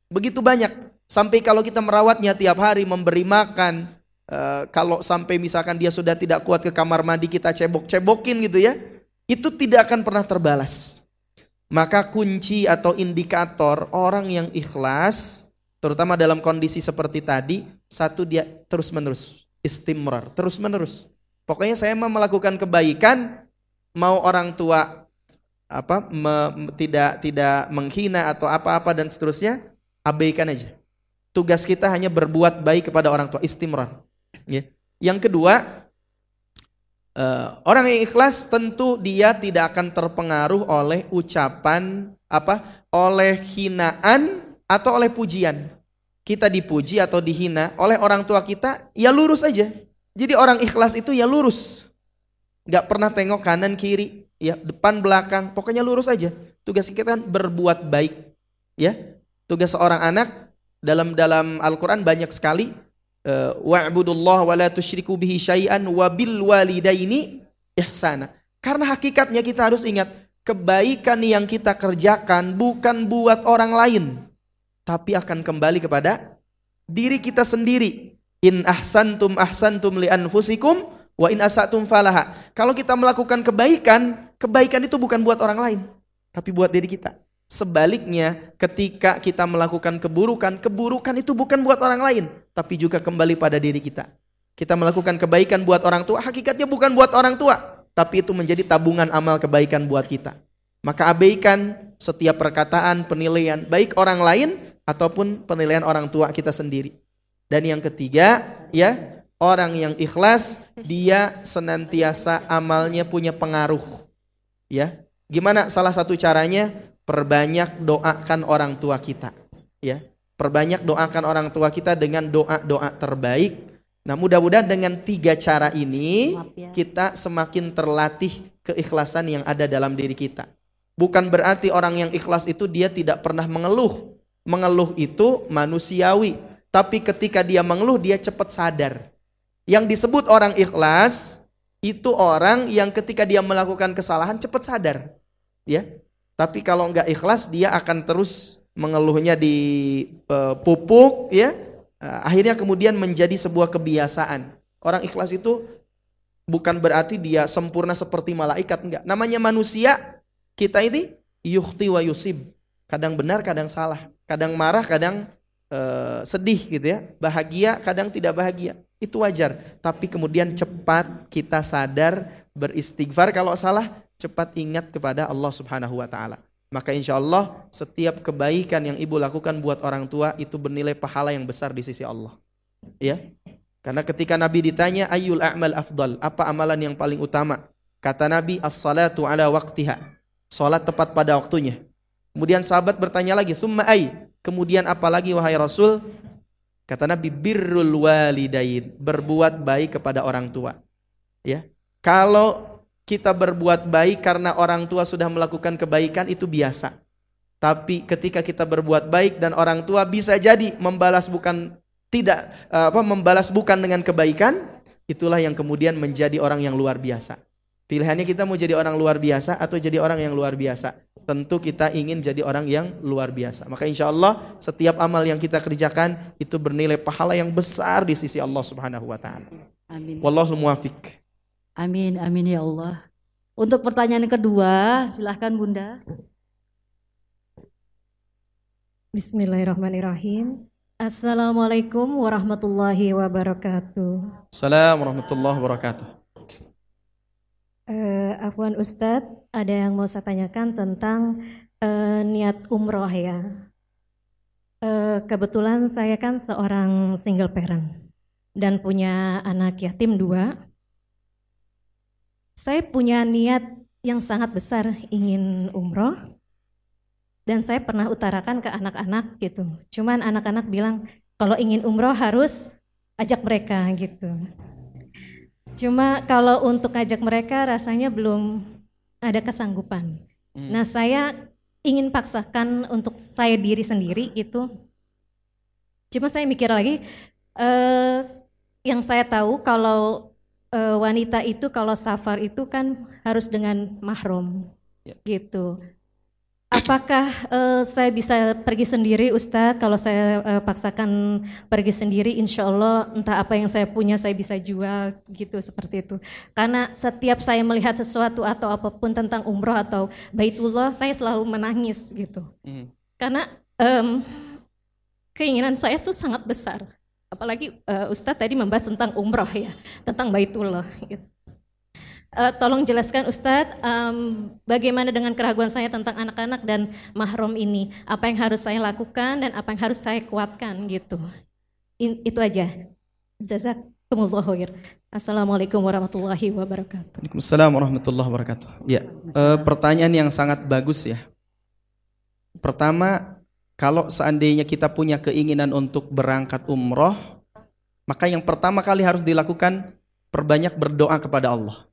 S1: begitu banyak. Sampai kalau kita merawatnya tiap hari, memberi makan, Eh, kalau sampai misalkan dia sudah tidak kuat ke kamar mandi kita cebok-cebokin gitu ya, itu tidak akan pernah terbalas. Maka kunci atau indikator orang yang ikhlas, terutama dalam kondisi seperti tadi, satu dia terus-menerus, istimrar, terus-menerus. Pokoknya saya mau melakukan kebaikan, mau orang tua apa me, tidak tidak menghina atau apa-apa dan seterusnya, abaikan aja. Tugas kita hanya berbuat baik kepada orang tua, istimrar. Ya. Yang kedua, uh, orang yang ikhlas tentu dia tidak akan terpengaruh oleh ucapan apa, oleh hinaan atau oleh pujian. Kita dipuji atau dihina oleh orang tua kita, ya lurus aja. Jadi orang ikhlas itu ya lurus. Gak pernah tengok kanan kiri, ya depan belakang, pokoknya lurus aja. Tugas kita kan berbuat baik. Ya, tugas seorang anak dalam dalam Al-Quran banyak sekali Eh, wa'budullah wa la tusyriku bihi syai'an wa bil walidaini ihsana. Karena hakikatnya kita harus ingat kebaikan yang kita kerjakan bukan buat orang lain tapi akan kembali kepada diri kita sendiri. In ahsantum ahsantum li anfusikum wa in asatum falaha. Kalau kita melakukan kebaikan, kebaikan itu bukan buat orang lain tapi buat diri kita. Sebaliknya, ketika kita melakukan keburukan, keburukan itu bukan buat orang lain, tapi juga kembali pada diri kita. Kita melakukan kebaikan buat orang tua, hakikatnya bukan buat orang tua, tapi itu menjadi tabungan amal kebaikan buat kita. Maka abaikan setiap perkataan, penilaian, baik orang lain ataupun penilaian orang tua kita sendiri. Dan yang ketiga, ya, orang yang ikhlas, dia senantiasa amalnya punya pengaruh. Ya, gimana salah satu caranya? Perbanyak doakan orang tua kita ya. Perbanyak doakan orang tua kita dengan doa-doa terbaik. Nah mudah-mudahan dengan tiga cara ini ya. kita semakin terlatih keikhlasan yang ada dalam diri kita. Bukan berarti orang yang ikhlas itu dia tidak pernah mengeluh. Mengeluh itu manusiawi. Tapi ketika dia mengeluh dia cepat sadar. Yang disebut orang ikhlas itu orang yang ketika dia melakukan kesalahan cepat sadar ya tapi kalau nggak ikhlas dia akan terus mengeluhnya di uh, pupuk ya. Uh, akhirnya kemudian menjadi sebuah kebiasaan. Orang ikhlas itu bukan berarti dia sempurna seperti malaikat enggak. Namanya manusia kita ini yukhti wa yusib. Kadang benar, kadang salah. Kadang marah, kadang uh, sedih gitu ya. Bahagia, kadang tidak bahagia. Itu wajar. Tapi kemudian cepat kita sadar beristighfar kalau salah, cepat ingat kepada Allah Subhanahu wa taala. Maka insya Allah setiap kebaikan yang ibu lakukan buat orang tua itu bernilai pahala yang besar di sisi Allah. Ya. Karena ketika Nabi ditanya ayul a'mal afdal, apa amalan yang paling utama? Kata Nabi as-salatu ala waqtiha. Salat tepat pada waktunya. Kemudian sahabat bertanya lagi, "Summa ay?" Kemudian apa lagi wahai Rasul? Kata Nabi birrul walidain, berbuat baik kepada orang tua. Ya. Kalau kita berbuat baik karena orang tua sudah melakukan kebaikan itu biasa. Tapi ketika kita berbuat baik dan orang tua bisa jadi membalas bukan tidak apa membalas bukan dengan kebaikan, itulah yang kemudian menjadi orang yang luar biasa. Pilihannya kita mau jadi orang luar biasa atau jadi orang yang luar biasa. Tentu kita ingin jadi orang yang luar biasa. Maka insya Allah setiap amal yang kita kerjakan itu bernilai pahala yang besar di sisi Allah Subhanahu Wa Taala. Amin. Wallahu muwafiq.
S4: Amin, amin ya Allah. Untuk pertanyaan kedua, silahkan Bunda.
S5: Bismillahirrahmanirrahim. Assalamualaikum warahmatullahi wabarakatuh.
S1: Assalamualaikum warahmatullahi wabarakatuh.
S5: Uh, Afwan Ustadz, ada yang mau saya tanyakan tentang uh, niat umroh ya. Uh, kebetulan saya kan seorang single parent dan punya anak yatim dua. Saya punya niat yang sangat besar ingin umroh dan saya pernah utarakan ke anak-anak gitu. Cuman anak-anak bilang kalau ingin umroh harus ajak mereka gitu. Cuma kalau untuk ajak mereka rasanya belum ada kesanggupan. Hmm. Nah saya ingin paksakan untuk saya diri sendiri itu. Cuma saya mikir lagi, eh, yang saya tahu kalau eh, wanita itu kalau safar itu kan harus dengan mahram, ya. gitu. Apakah uh, saya bisa pergi sendiri Ustadz? Kalau saya uh, paksakan pergi sendiri insya Allah entah apa yang saya punya saya bisa jual gitu seperti itu. Karena setiap saya melihat sesuatu atau apa pun tentang umroh atau baitullah saya selalu menangis gitu. Mm. Karena um, keinginan saya tuh sangat besar. Apalagi uh, Ustadz tadi membahas tentang umroh ya, tentang baitullah gitu. Uh, tolong jelaskan Ustadz, um, bagaimana dengan keraguan saya tentang anak-anak dan mahrom ini? Apa yang harus saya lakukan dan apa yang harus saya kuatkan gitu? In, itu aja. Jazakumullah khair. Assalamualaikum warahmatullahi wabarakatuh.
S1: Waalaikumsalam warahmatullahi wabarakatuh. Ya, uh, pertanyaan yang sangat bagus ya. Pertama, kalau seandainya kita punya keinginan untuk berangkat umroh, maka yang pertama kali harus dilakukan perbanyak berdoa kepada Allah.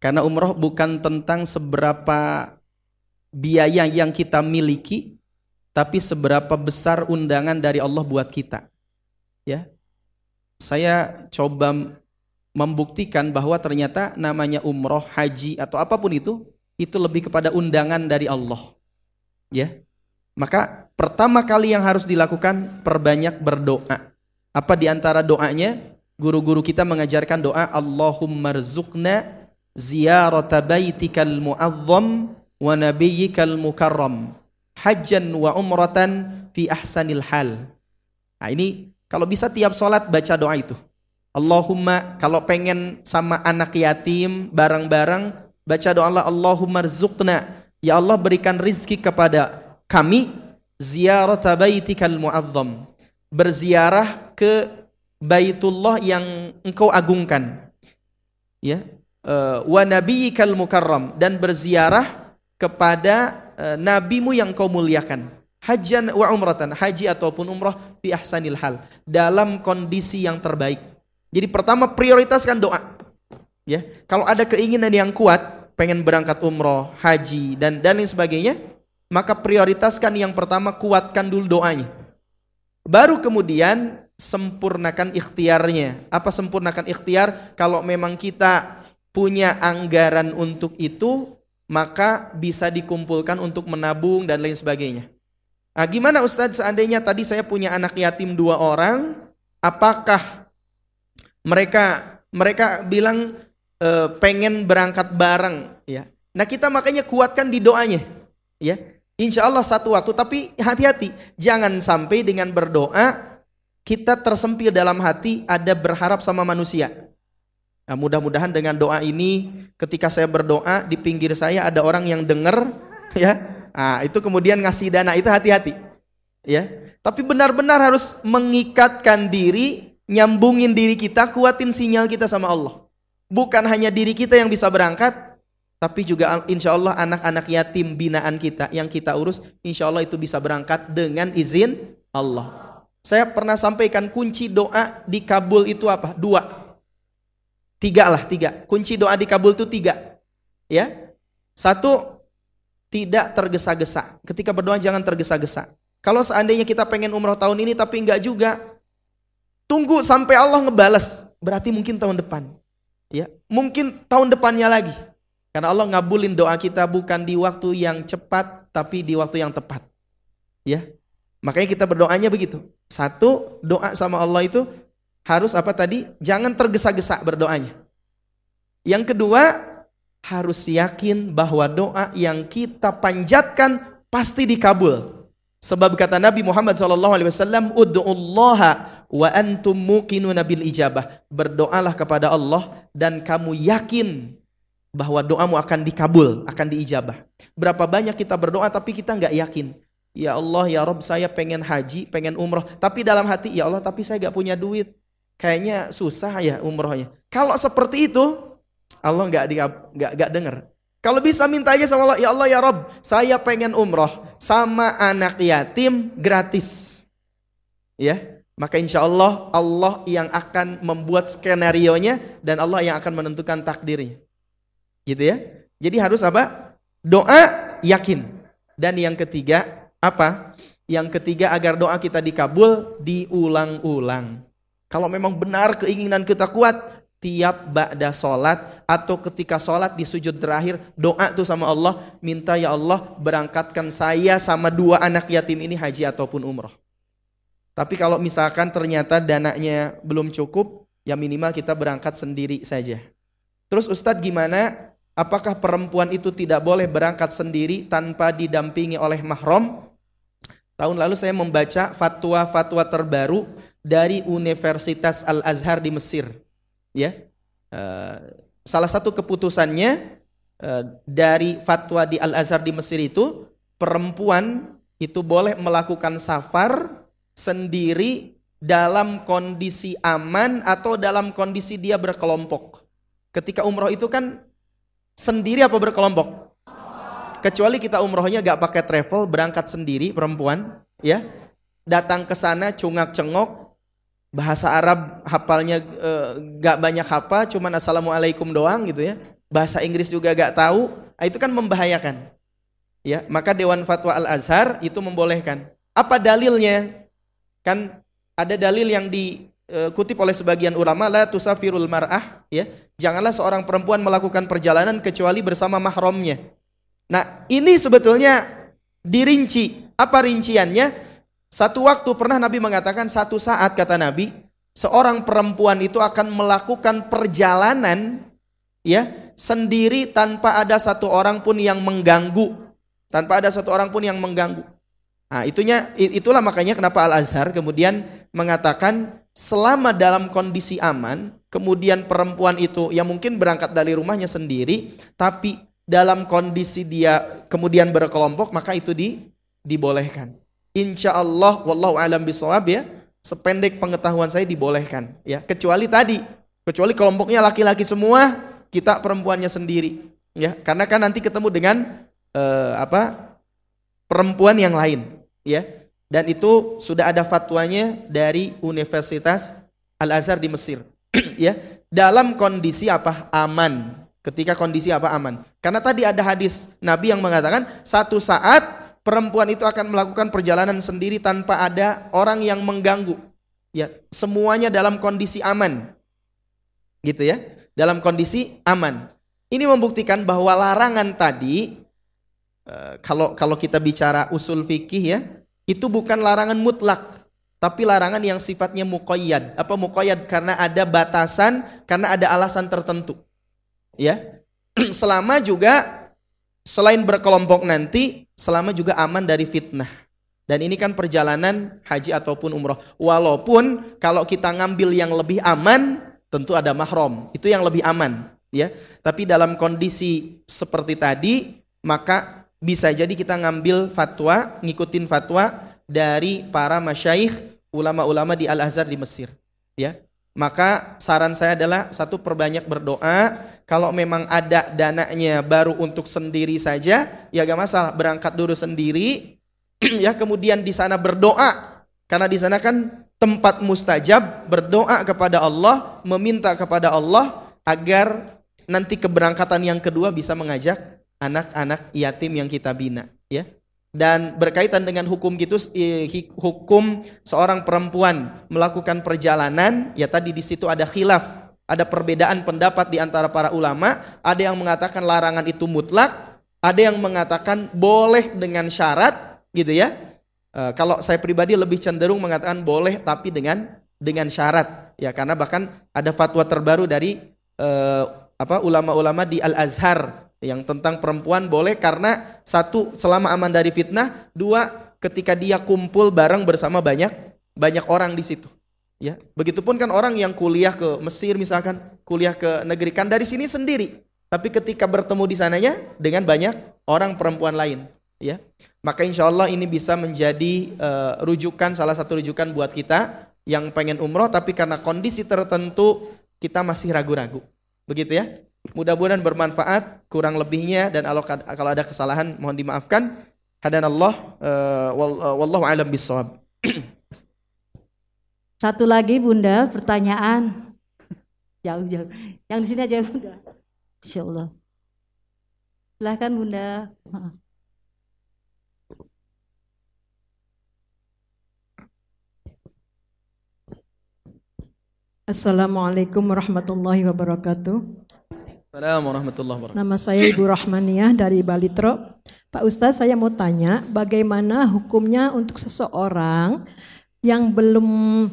S1: Karena umroh bukan tentang seberapa biaya yang kita miliki, tapi seberapa besar undangan dari Allah buat kita. Ya, saya coba membuktikan bahwa ternyata namanya umroh, haji atau apa pun itu, itu lebih kepada undangan dari Allah. Ya, maka pertama kali yang harus dilakukan perbanyak berdoa. Apa di antara doanya? Guru-guru kita mengajarkan doa Allahumma rizukna ziyarata baitikal mu'azzam wa nabiyyikal mukarram hajjan wa umratan fi ahsanil hal. Nah ini kalau bisa tiap sholat baca doa itu. Allahumma kalau pengen sama anak yatim bareng-bareng baca doa Allah Allahumma rizukna ya Allah berikan rizki kepada kami ziyarata baitikal mu'azzam. Berziarah ke Baitullah yang engkau agungkan. Ya. Eh, wa nabiyyikal mukarram. Dan berziarah kepada uh, nabimu yang kau muliakan. Hajan wa umratan. Haji ataupun umrah fi ahsanil hal. Dalam kondisi yang terbaik. Jadi pertama prioritaskan doa. Ya. Kalau ada keinginan yang kuat pengen berangkat umroh haji dan dan lain sebagainya maka prioritaskan yang pertama kuatkan dulu doanya baru kemudian sempurnakan ikhtiarnya apa sempurnakan ikhtiar kalau memang kita punya anggaran untuk itu, maka bisa dikumpulkan untuk menabung dan lain sebagainya. Nah, gimana Ustadz seandainya tadi saya punya anak yatim dua orang, apakah mereka mereka bilang e, pengen berangkat bareng, ya? Nah kita makanya kuatkan di doanya, ya. Insya Allah satu waktu, tapi hati-hati, jangan sampai dengan berdoa kita tersempil dalam hati ada berharap sama manusia. Nah, mudah-mudahan dengan doa ini ketika saya berdoa di pinggir saya ada orang yang dengar (laughs) ya. Nah, itu kemudian ngasih dana itu hati-hati. Ya. Tapi benar-benar harus mengikatkan diri, nyambungin diri kita, kuatin sinyal kita sama Allah. Bukan hanya diri kita yang bisa berangkat, tapi juga insya Allah anak-anak yatim binaan kita yang kita urus, insya Allah itu bisa berangkat dengan izin Allah. Saya pernah sampaikan kunci doa di Kabul itu apa? Dua. Tiga lah, tiga. Kunci doa dikabul itu tiga. Ya. Satu, tidak tergesa-gesa. Ketika berdoa jangan tergesa-gesa. Kalau seandainya kita pengen umroh tahun ini tapi enggak juga, tunggu sampai Allah ngebales. Berarti mungkin tahun depan. Ya, mungkin tahun depannya lagi. Karena Allah ngabulin doa kita bukan di waktu yang cepat tapi di waktu yang tepat. Ya. Makanya kita berdoanya begitu. Satu, doa sama Allah itu harus apa tadi? Jangan tergesa-gesa berdoanya. Yang kedua, harus yakin bahwa doa yang kita panjatkan pasti dikabul. Sebab kata Nabi Muhammad SAW, Udu'ullaha wa antum muqinuna bil ijabah. Berdoalah kepada Allah dan kamu yakin bahwa doamu akan dikabul, akan diijabah. Berapa banyak kita berdoa tapi kita nggak yakin. Ya Allah, ya Rob, saya pengen haji, pengen umroh. Tapi dalam hati, ya Allah, tapi saya nggak punya duit. Kayaknya susah ya umrohnya. Kalau seperti itu, Allah nggak nggak nggak dengar. Kalau bisa minta aja sama Allah, ya Allah ya Rob, saya pengen umroh sama anak yatim gratis. Ya, maka insya Allah Allah yang akan membuat skenario nya dan Allah yang akan menentukan takdirnya. Gitu ya. Jadi harus apa? Doa yakin. Dan yang ketiga apa? Yang ketiga agar doa kita dikabul diulang-ulang. Kalau memang benar keinginan kita kuat, tiap ba'da sholat atau ketika sholat di sujud terakhir doa tuh sama Allah minta ya Allah berangkatkan saya sama dua anak yatim ini haji ataupun umroh. Tapi kalau misalkan ternyata dananya belum cukup, ya minimal kita berangkat sendiri saja. Terus Ustadz gimana Apakah perempuan itu tidak boleh berangkat sendiri tanpa didampingi oleh mahram? Tahun lalu saya membaca fatwa-fatwa terbaru dari Universitas Al-Azhar di Mesir. Ya. Eh, salah satu keputusannya eh, dari fatwa di Al-Azhar di Mesir itu perempuan itu boleh melakukan safar sendiri dalam kondisi aman atau dalam kondisi dia berkelompok. Ketika umroh itu kan Sendiri apa berkelompok? Kecuali kita umrohnya gak pakai travel, berangkat sendiri perempuan, ya. Datang ke sana cungak cengok, bahasa Arab hafalnya e, gak banyak hafal, cuman assalamualaikum doang gitu ya. Bahasa Inggris juga gak tahu, nah, itu kan membahayakan. Ya, maka Dewan Fatwa Al Azhar itu membolehkan. Apa dalilnya? Kan ada dalil yang di Eh, oleh sebagian ulama la tusafirul mar'ah ya janganlah seorang perempuan melakukan perjalanan kecuali bersama mahramnya. Nah ini sebetulnya dirinci. Apa rinciannya? Satu waktu pernah Nabi mengatakan satu saat kata Nabi seorang perempuan itu akan melakukan perjalanan ya sendiri tanpa ada satu orang pun yang mengganggu. Tanpa ada satu orang pun yang mengganggu. Nah, itunya itulah makanya kenapa Al Azhar kemudian mengatakan selama dalam kondisi aman, kemudian perempuan itu yang mungkin berangkat dari rumahnya sendiri, tapi dalam kondisi dia kemudian berkelompok, maka itu di, dibolehkan. Insya Allah, wallahu alam bisawab ya, sependek pengetahuan saya dibolehkan. Ya, kecuali tadi, kecuali kelompoknya laki-laki semua, kita perempuannya sendiri. Ya, karena kan nanti ketemu dengan uh, apa perempuan yang lain. Ya, dan itu sudah ada fatwanya dari Universitas Al-Azhar di Mesir. (clears throat) ya, dalam kondisi apa? Aman. Ketika kondisi apa aman? Karena tadi ada hadis Nabi yang mengatakan satu saat perempuan itu akan melakukan perjalanan sendiri tanpa ada orang yang mengganggu. Ya, semuanya dalam kondisi aman. Gitu ya. Dalam kondisi aman. Ini membuktikan bahwa larangan tadi eh, kalau kalau kita bicara usul fikih ya, itu bukan larangan mutlak, tapi larangan yang sifatnya muqayyad. Apa muqayyad? Karena ada batasan, karena ada alasan tertentu. Ya. (clears throat) selama juga selain berkelompok nanti, selama juga aman dari fitnah. Dan ini kan perjalanan haji ataupun umroh. Walaupun kalau kita ngambil yang lebih aman, tentu ada mahram. Itu yang lebih aman, ya. Tapi dalam kondisi seperti tadi, maka bisa jadi kita ngambil fatwa, ngikutin fatwa dari para masyaikh ulama-ulama di Al-Azhar di Mesir. Ya. Maka saran saya adalah satu perbanyak berdoa. Kalau memang ada dananya baru untuk sendiri saja, ya gak masalah. Berangkat dulu sendiri, (clears throat) ya kemudian di sana berdoa. Karena di sana kan tempat mustajab, berdoa kepada Allah, meminta kepada Allah agar nanti keberangkatan yang kedua bisa mengajak anak-anak yatim yang kita bina ya dan berkaitan dengan hukum gitu hukum seorang perempuan melakukan perjalanan ya tadi di situ ada khilaf ada perbedaan pendapat di antara para ulama. Ada yang mengatakan larangan itu mutlak ada yang mengatakan boleh dengan syarat gitu ya. E, kalau saya pribadi lebih cenderung mengatakan boleh tapi dengan dengan syarat. Ya karena bahkan ada fatwa terbaru dari e, apa ulama-ulama di Al Azhar yang tentang perempuan boleh karena satu selama aman dari fitnah, dua ketika dia kumpul bareng bersama banyak banyak orang di situ. Ya, begitupun kan orang yang kuliah ke Mesir misalkan, kuliah ke negeri kan dari sini sendiri. tapi ketika bertemu di sananya dengan banyak orang perempuan lain, ya. Maka insya Allah ini bisa menjadi uh, rujukan salah satu rujukan buat kita yang pengen umroh tapi karena kondisi tertentu kita masih ragu-ragu. Begitu ya. Mudah-mudahan bermanfaat, kurang lebihnya dan kalau ada kesalahan mohon dimaafkan. Hadan Allah, uh, wallahu alam bisawab. (clears throat)
S4: Satu lagi Bunda, pertanyaan. Jauh-jauh. Yang di sini aja Bunda. Insya Allah. Silahkan Bunda.
S6: Assalamualaikum warahmatullahi wabarakatuh.
S1: Assalamualaikum warahmatullahi wabarakatuh.
S6: Nama saya Ibu Rahmaniah dari Balitro. Pak Ustadz saya mau tanya bagaimana hukumnya untuk seseorang yang belum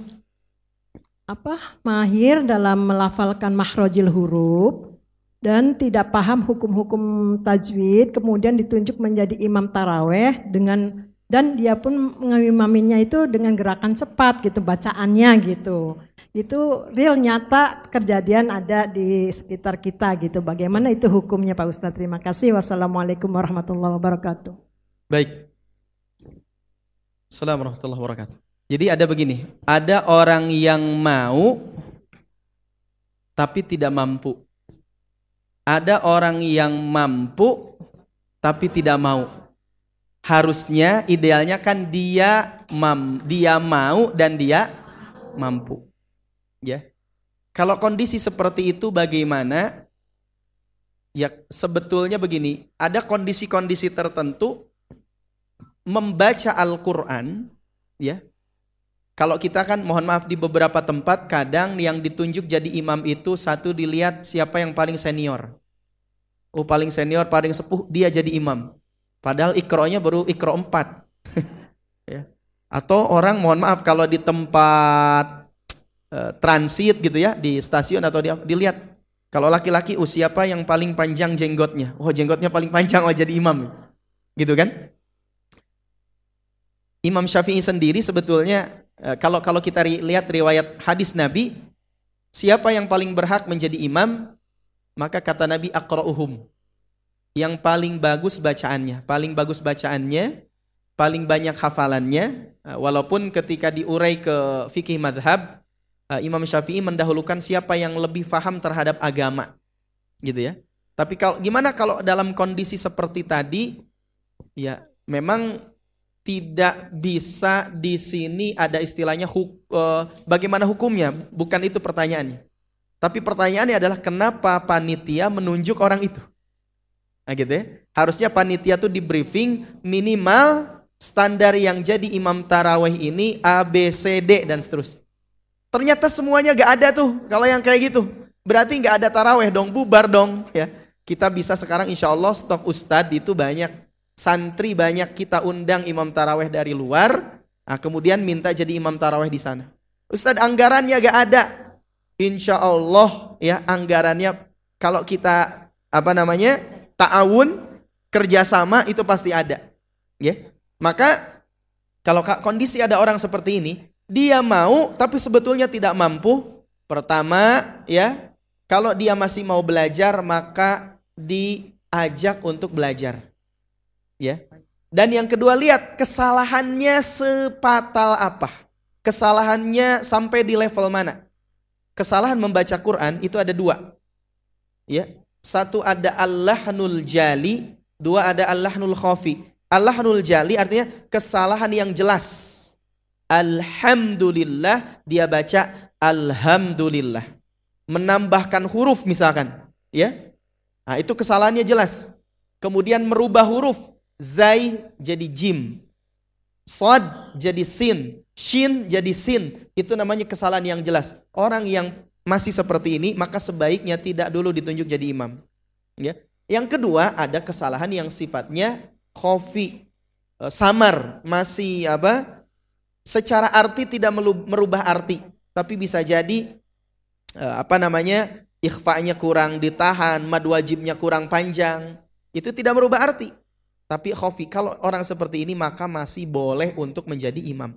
S6: apa mahir dalam melafalkan makhrajil huruf dan tidak paham hukum-hukum tajwid kemudian ditunjuk menjadi imam taraweh dengan dan dia pun mengimaminya itu dengan gerakan cepat gitu bacaannya gitu itu real nyata kejadian ada di sekitar kita gitu. Bagaimana itu hukumnya Pak Ustadz? Terima kasih. Wassalamualaikum warahmatullahi wabarakatuh.
S1: Baik. Assalamualaikum warahmatullahi wabarakatuh. Jadi ada begini, ada orang yang mau tapi tidak mampu. Ada orang yang mampu tapi tidak mau. Harusnya idealnya kan dia mam, dia mau dan dia mampu. Ya. Kalau kondisi seperti itu bagaimana? Ya sebetulnya begini, ada kondisi-kondisi tertentu membaca Al-Qur'an ya. Kalau kita kan mohon maaf di beberapa tempat kadang yang ditunjuk jadi imam itu satu dilihat siapa yang paling senior. Oh paling senior, paling sepuh dia jadi imam. Padahal ikronya baru ikro empat. (laughs) ya. Atau orang mohon maaf kalau di tempat Eh, transit gitu ya di stasiun atau di, dilihat. Kalau laki-laki usia apa yang paling panjang jenggotnya? Oh jenggotnya paling panjang oh jadi imam. Gitu kan? Imam Syafi'i sendiri sebetulnya eh, kalau kalau kita lihat riwayat hadis Nabi siapa yang paling berhak menjadi imam maka kata Nabi aqra'uhum yang paling bagus bacaannya paling bagus bacaannya paling banyak hafalannya eh, walaupun ketika diurai ke fikih madhab uh, Imam Syafi'i mendahulukan siapa yang lebih faham terhadap agama. Gitu ya. Tapi kalau gimana kalau dalam kondisi seperti tadi ya memang tidak bisa di sini ada istilahnya huk, uh, bagaimana hukumnya, bukan itu pertanyaannya. Tapi pertanyaannya adalah kenapa panitia menunjuk orang itu? Nah gitu ya. Harusnya panitia tuh di briefing minimal standar yang jadi imam taraweh ini A, B, C, D dan seterusnya. Ternyata semuanya gak ada tuh kalau yang kayak gitu. Berarti gak ada taraweh dong, bubar dong ya. Kita bisa sekarang insya Allah stok ustadz itu banyak. Santri banyak kita undang imam taraweh dari luar. Nah, kemudian minta jadi imam taraweh di sana. Ustadz anggarannya gak ada. Insya Allah ya anggarannya kalau kita apa namanya ta'awun kerjasama itu pasti ada. Ya. Maka kalau kondisi ada orang seperti ini, dia mau tapi sebetulnya tidak mampu. Pertama, ya, kalau dia masih mau belajar maka diajak untuk belajar. Ya. Dan yang kedua lihat kesalahannya sepatal apa? Kesalahannya sampai di level mana? Kesalahan membaca Quran itu ada dua. Ya. Satu ada Allahnul jali, dua ada Allahnul khafi. Allahnul jali artinya kesalahan yang jelas Alhamdulillah dia baca Alhamdulillah. Menambahkan huruf misalkan. ya Nah itu kesalahannya jelas. Kemudian merubah huruf. Zai jadi jim. Sod jadi sin. Shin jadi sin. Itu namanya kesalahan yang jelas. Orang yang masih seperti ini maka sebaiknya tidak dulu ditunjuk jadi imam. Ya. Yang kedua ada kesalahan yang sifatnya khofi, eh, samar, masih apa? secara arti tidak merubah arti, tapi bisa jadi eh, apa namanya ikhfa'nya kurang ditahan, mad wajibnya kurang panjang, itu tidak merubah arti. Tapi khofi, kalau orang seperti ini maka masih boleh untuk menjadi imam.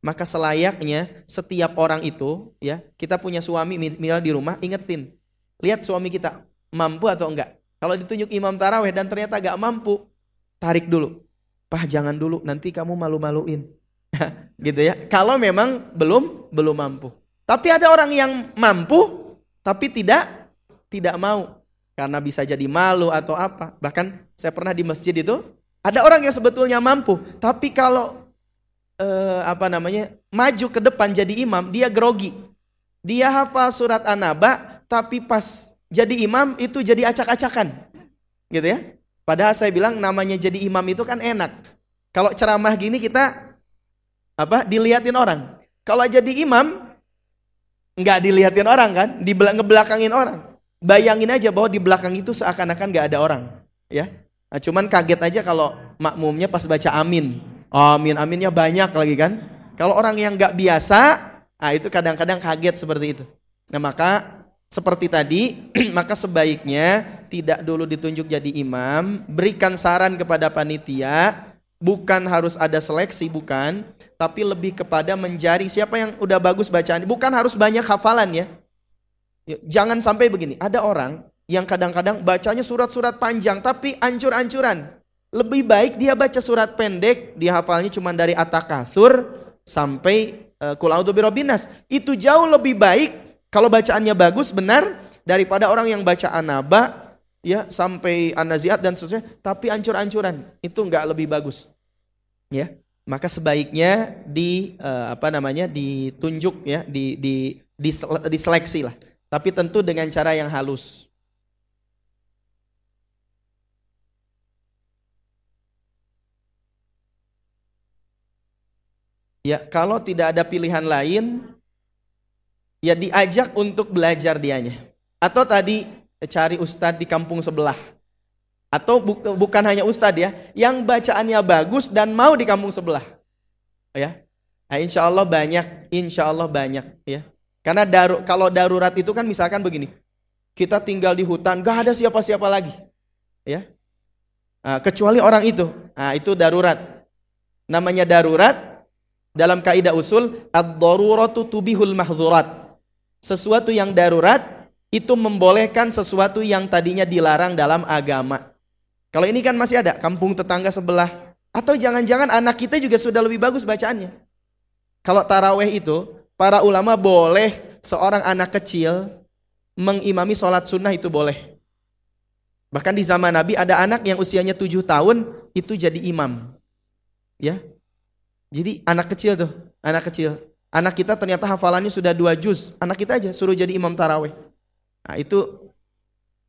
S1: Maka selayaknya setiap orang itu, ya kita punya suami misal di rumah, ingetin. Lihat suami kita, mampu atau enggak? Kalau ditunjuk imam taraweh dan ternyata gak mampu, tarik dulu. Pah jangan dulu, nanti kamu malu-maluin. (laughs) gitu ya. Kalau memang belum belum mampu. Tapi ada orang yang mampu tapi tidak tidak mau karena bisa jadi malu atau apa. Bahkan saya pernah di masjid itu ada orang yang sebetulnya mampu, tapi kalau eh, apa namanya maju ke depan jadi imam, dia grogi. Dia hafal surat An-Naba, tapi pas jadi imam itu jadi acak-acakan. Gitu ya. Padahal saya bilang namanya jadi imam itu kan enak. Kalau ceramah gini kita apa dilihatin orang. Kalau jadi imam nggak dilihatin orang kan, di ngebelakangin orang. Bayangin aja bahwa di belakang itu seakan-akan nggak ada orang, ya. Nah, cuman kaget aja kalau makmumnya pas baca amin. Amin, aminnya banyak lagi kan. Kalau orang yang nggak biasa, nah itu kadang-kadang kaget seperti itu. Nah maka seperti tadi, (clears throat) maka sebaiknya tidak dulu ditunjuk jadi imam, berikan saran kepada panitia, bukan harus ada seleksi, bukan, tapi lebih kepada mencari siapa yang udah bagus bacaan. Bukan harus banyak hafalan ya. Jangan sampai begini, ada orang yang kadang-kadang bacanya surat-surat panjang tapi ancur-ancuran. Lebih baik dia baca surat pendek, dia hafalnya cuma dari atakasur sampai uh, kul birobinas. Itu jauh lebih baik kalau bacaannya bagus benar daripada orang yang baca anaba ya sampai anaziat dan seterusnya tapi ancur-ancuran. Itu enggak lebih bagus. Ya. Maka sebaiknya di uh, apa namanya ditunjuk ya, di di diseleksi lah. Tapi tentu dengan cara yang halus. Ya, kalau tidak ada pilihan lain, ya diajak untuk belajar dianya. Atau tadi cari ustadz di kampung sebelah. Atau bu bukan hanya ustadz ya, yang bacaannya bagus dan mau di kampung sebelah. Ya, nah, insya Allah banyak, insya Allah banyak ya. Karena daru kalau darurat itu kan misalkan begini, kita tinggal di hutan, gak ada siapa-siapa lagi, ya. Nah, kecuali orang itu, nah, itu darurat. Namanya darurat, dalam kaidah usul, ad-daruratu tubihul mahzurat. Sesuatu yang darurat itu membolehkan sesuatu yang tadinya dilarang dalam agama. Kalau ini kan masih ada kampung tetangga sebelah atau jangan-jangan anak kita juga sudah lebih bagus bacaannya. Kalau taraweh itu, para ulama boleh seorang anak kecil mengimami sholat sunnah itu boleh. Bahkan di zaman Nabi ada anak yang usianya tujuh tahun itu jadi imam. Ya, jadi anak kecil tuh, anak kecil. Anak kita ternyata hafalannya sudah dua juz. Anak kita aja suruh jadi imam taraweh. Nah itu,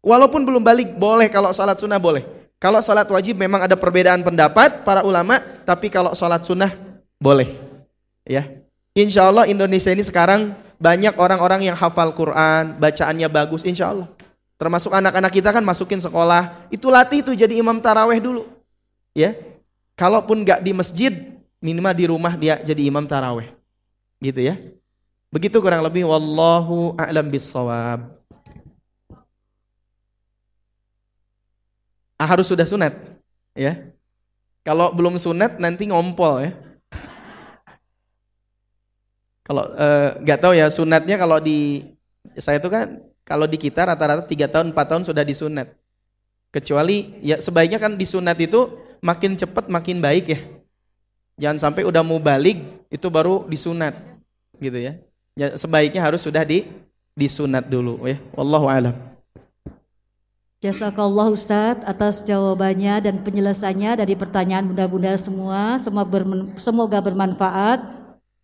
S1: walaupun belum balik, boleh kalau sholat sunnah boleh. Kalau sholat wajib memang ada perbedaan pendapat para ulama, tapi kalau sholat sunnah boleh. Ya, Insya Allah Indonesia ini sekarang banyak orang-orang yang hafal Quran, bacaannya bagus, insya Allah. Termasuk anak-anak kita kan masukin sekolah, itu latih itu jadi imam taraweh dulu. Ya, kalaupun nggak di masjid, minimal di rumah dia jadi imam taraweh. Gitu ya. Begitu kurang lebih wallahu a'lam bissawab. Ah, harus sudah sunat ya. Kalau belum sunat nanti ngompol ya. Kalau eh, nggak uh, tahu ya sunatnya kalau di saya itu kan kalau di kita rata-rata tiga tahun empat tahun sudah disunat. Kecuali ya sebaiknya kan disunat itu makin cepat makin baik ya. Jangan sampai udah mau balik itu baru disunat gitu ya. ya sebaiknya harus sudah di disunat dulu ya. Wallahu alam.
S4: Jazakallah Ustadz atas jawabannya dan penjelasannya dari pertanyaan bunda-bunda semua. Semoga bermanfaat.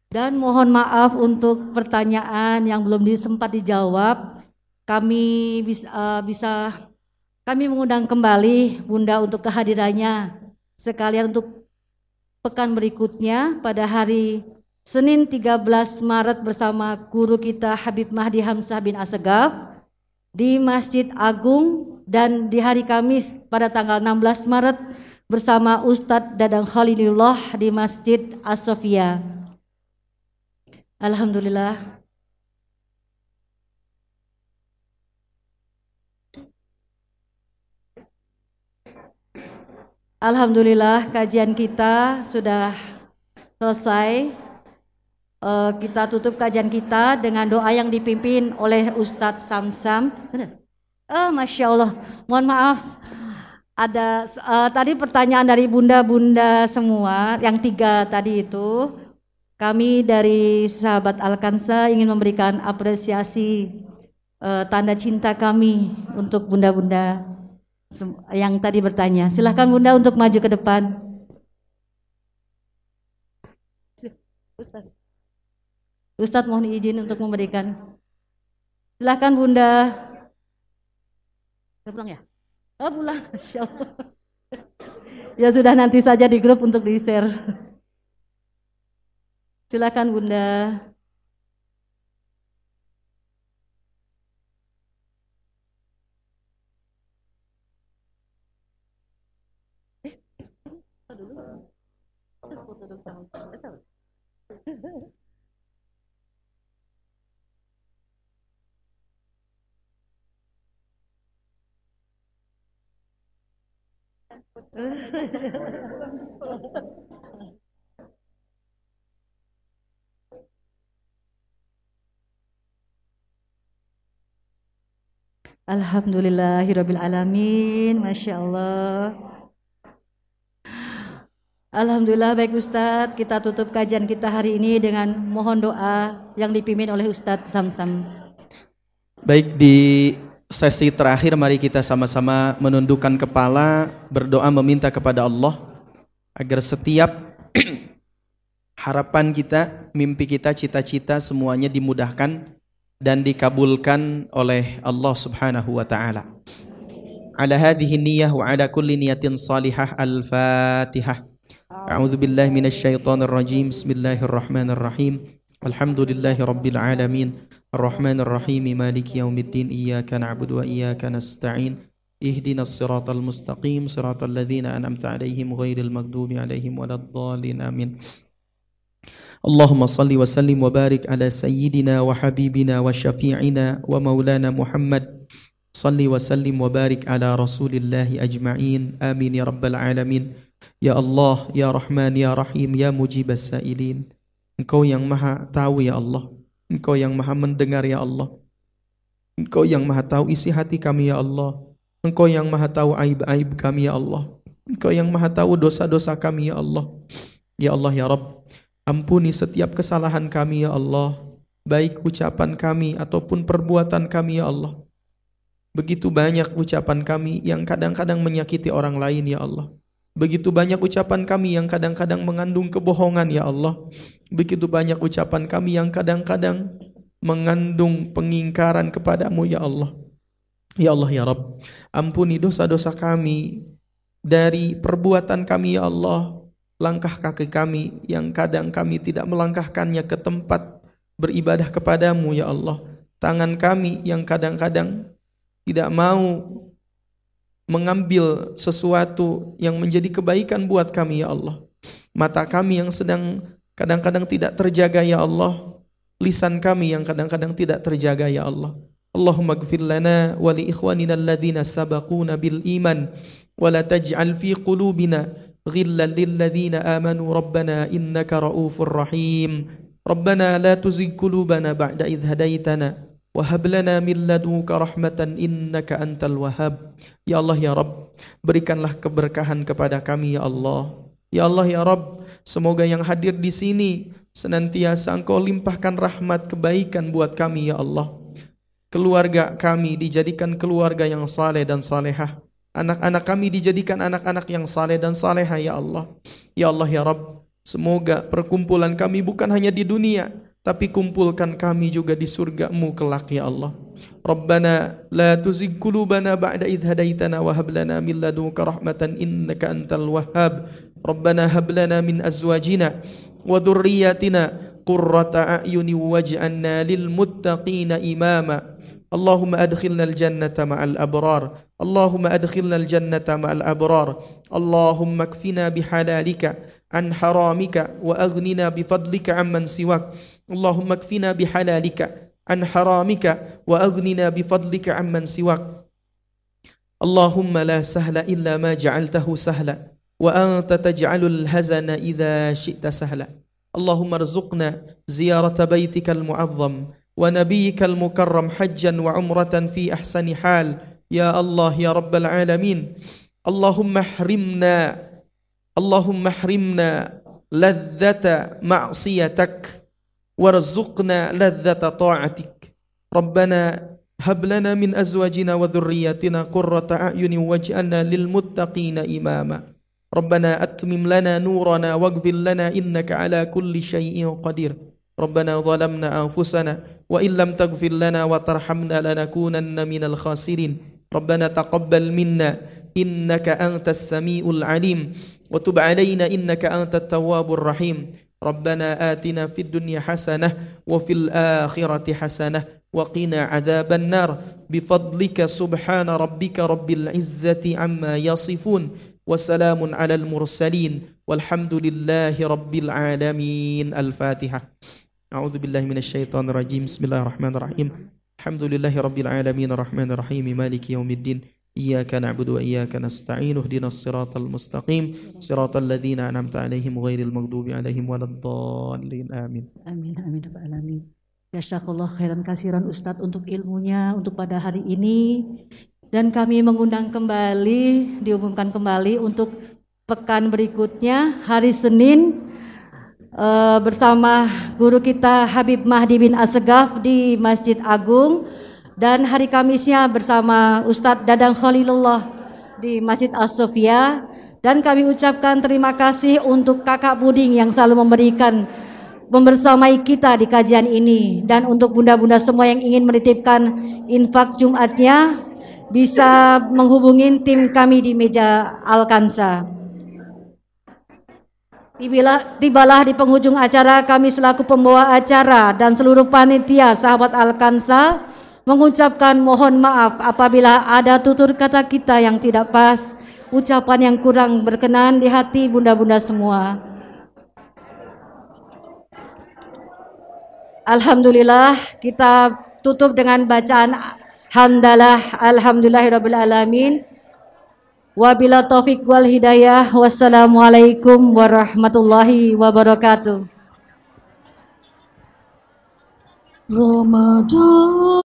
S4: Dan mohon maaf untuk pertanyaan yang belum disempat dijawab. Kami bisa, uh, bisa kami mengundang kembali Bunda untuk kehadirannya sekalian untuk pekan berikutnya pada hari Senin 13 Maret bersama guru kita Habib Mahdi Hamzah bin Asegaf di Masjid Agung dan di hari Kamis pada tanggal 16 Maret bersama Ustadz Dadang Khalilullah di Masjid As-Sofia. Alhamdulillah Alhamdulillah kajian kita sudah selesai. Uh, kita tutup kajian kita dengan doa yang dipimpin oleh Ustadz Samsam. Oh, Masya Allah. Mohon maaf. Ada uh, tadi pertanyaan dari bunda-bunda semua, yang tiga tadi itu. Kami dari sahabat Alkansa ingin memberikan apresiasi uh, tanda cinta kami untuk bunda-bunda yang tadi bertanya. Silahkan bunda untuk maju ke depan. Ustaz. Ustadz mohon izin untuk memberikan. Silahkan bunda. Pulang ya? Oh pulang, (laughs) Allah. ya sudah nanti saja di grup untuk di share. Silakan Bunda. Alhamdulillahirabbil alamin. Masya Allah. Alhamdulillah baik Ustadz, kita tutup kajian kita hari ini dengan mohon doa yang dipimpin oleh Ustadz Samsam.
S1: Baik di sesi terakhir mari kita sama-sama menundukkan kepala berdoa meminta kepada Allah agar setiap (clears throat) harapan kita, mimpi kita, cita-cita semuanya dimudahkan dan dikabulkan oleh Allah Subhanahu wa taala. Ala hadhihi niyyah wa ala kulli niyatin salihah al-Fatihah. A'udzu billahi minasy syaithanir rajim. Bismillahirrahmanirrahim. Alhamdulillahi rabbil alamin. الرحمن الرحيم. مالك يوم الدين. إياك نعبد وإياك نستعين. اهدنا الصراط المستقيم. صراط الذين أنعمت عليهم غير المغضوب عليهم ولا الضالين. آمين. اللهم صل وسلم وبارك على سيدنا وحبيبنا وشفيعنا ومولانا محمد. صل وسلم وبارك على رسول الله أجمعين. آمين يا رب العالمين. Ya Allah, Ya Rahman, Ya Rahim, Ya Mujibas Sa'ilin. Engkau yang maha tahu Ya Allah. Engkau yang maha mendengar Ya Allah. Engkau yang maha tahu isi hati kami Ya Allah. Engkau yang maha tahu aib-aib kami Ya Allah. Engkau yang maha tahu dosa-dosa kami Ya Allah. Ya Allah Ya Rabb. Ampuni setiap kesalahan kami Ya Allah. Baik ucapan kami ataupun perbuatan kami Ya Allah. Begitu banyak ucapan kami yang kadang-kadang menyakiti orang lain ya Allah. Begitu banyak ucapan kami yang kadang-kadang mengandung kebohongan ya Allah. Begitu banyak ucapan kami yang kadang-kadang mengandung pengingkaran kepadamu ya Allah. Ya Allah ya Rabb, ampuni dosa-dosa kami dari perbuatan kami ya Allah. Langkah kaki kami yang kadang kami tidak melangkahkannya ke tempat beribadah kepadamu ya Allah. Tangan kami yang kadang-kadang tidak mau mengambil sesuatu yang menjadi kebaikan buat kami ya Allah. Mata kami yang sedang kadang-kadang tidak terjaga ya Allah. Lisan kami yang kadang-kadang tidak terjaga ya Allah. Allahumma gfir lana wa li ikhwanina alladhina sabaquna bil iman wa la taj'al fi qulubina ghillan lil amanu rabbana innaka raufur rahim. Rabbana la tuzigh qulubana ba'da idh hadaitana Wahab lana min ladunka rahmatan innaka antal wahhab. Ya Allah ya Rabb, berikanlah keberkahan kepada kami ya Allah. Ya Allah ya Rabb, semoga yang hadir di sini senantiasa Engkau limpahkan rahmat kebaikan buat kami ya Allah. Keluarga kami dijadikan keluarga yang saleh dan salehah. Anak-anak kami dijadikan anak-anak yang saleh dan salehah ya Allah. Ya Allah ya Rabb, semoga perkumpulan kami bukan hanya di dunia, tapi kumpulkan kami juga di surgamu kelak ya Allah. Rabbana la tuzigh qulubana ba'da idh hadaitana wa hab lana min ladunka rahmatan innaka antal wahhab. Rabbana hab lana min azwajina wa dhurriyyatina qurrata a'yuni waj'alna lil muttaqina imama. Allahumma adkhilna al-jannata ma'al abrar. Allahumma adkhilna al-jannata ma'al abrar. Allahumma kfina bihalalika عن حرامك وأغننا بفضلك عمن سواك اللهم اكفنا بحلالك عن حرامك وأغننا بفضلك عمن سواك. اللهم لا سهل إلا ما جعلته سهلا وأنت تجعل الهزن إذا شئت سهلا. اللهم ارزقنا زيارة بيتك المعظم ونبيك المكرم حجا وعمرة في أحسن حال. يا الله يا رب العالمين. اللهم احرمنا اللهم احرمنا لذة معصيتك. وارزقنا لذة طاعتك. ربنا هب لنا من أزواجنا وذرياتنا قرة أعين واجعلنا للمتقين إماما. ربنا أتمم لنا نورنا واغفر لنا إنك على كل شيء قدير. ربنا ظلمنا أنفسنا وإن لم تغفر لنا وترحمنا لنكونن من الخاسرين. ربنا تقبل منا إنك أنت السميع العليم. وتب علينا إنك أنت التواب الرحيم. ربنا آتنا في الدنيا حسنة وفي الآخرة حسنة وقنا عذاب النار. بفضلك سبحان ربك رب العزة عما يصفون وسلام على المرسلين والحمد لله رب العالمين. الفاتحة. أعوذ بالله من الشيطان الرجيم. بسم الله الرحمن الرحيم. الحمد لله رب العالمين الرحمن الرحيم. مالك يوم الدين. إياك نعبد وإياك نستعين اهدنا الصراط المستقيم صراط الذين أنعمت عليهم غير المغضوب عليهم ولا الضالين آمين
S4: Amin, amin, Rabbal alamin. Jazakallah khairan kasiran Ustadz untuk ilmunya untuk pada hari ini. Dan kami mengundang kembali, diumumkan kembali untuk pekan berikutnya hari Senin eh, bersama guru kita Habib Mahdi bin Asegaf di Masjid Agung dan hari Kamisnya bersama Ustadz Dadang Khalilullah di Masjid As-Sofia dan kami ucapkan terima kasih untuk kakak Buding yang selalu memberikan membersamai kita di kajian ini. Dan untuk bunda-bunda semua yang ingin menitipkan infak Jumatnya bisa menghubungi tim kami di meja Alkansa. Tibalah, tibalah di penghujung acara kami selaku pembawa acara dan seluruh panitia sahabat Alkansa mengucapkan mohon maaf apabila ada tutur kata kita yang tidak pas, ucapan yang kurang berkenan di hati bunda-bunda semua. Alhamdulillah kita tutup dengan bacaan hamdalah alhamdulillahirabbil alamin. Wabila taufik wal hidayah wassalamualaikum warahmatullahi wabarakatuh.
S2: Ramadan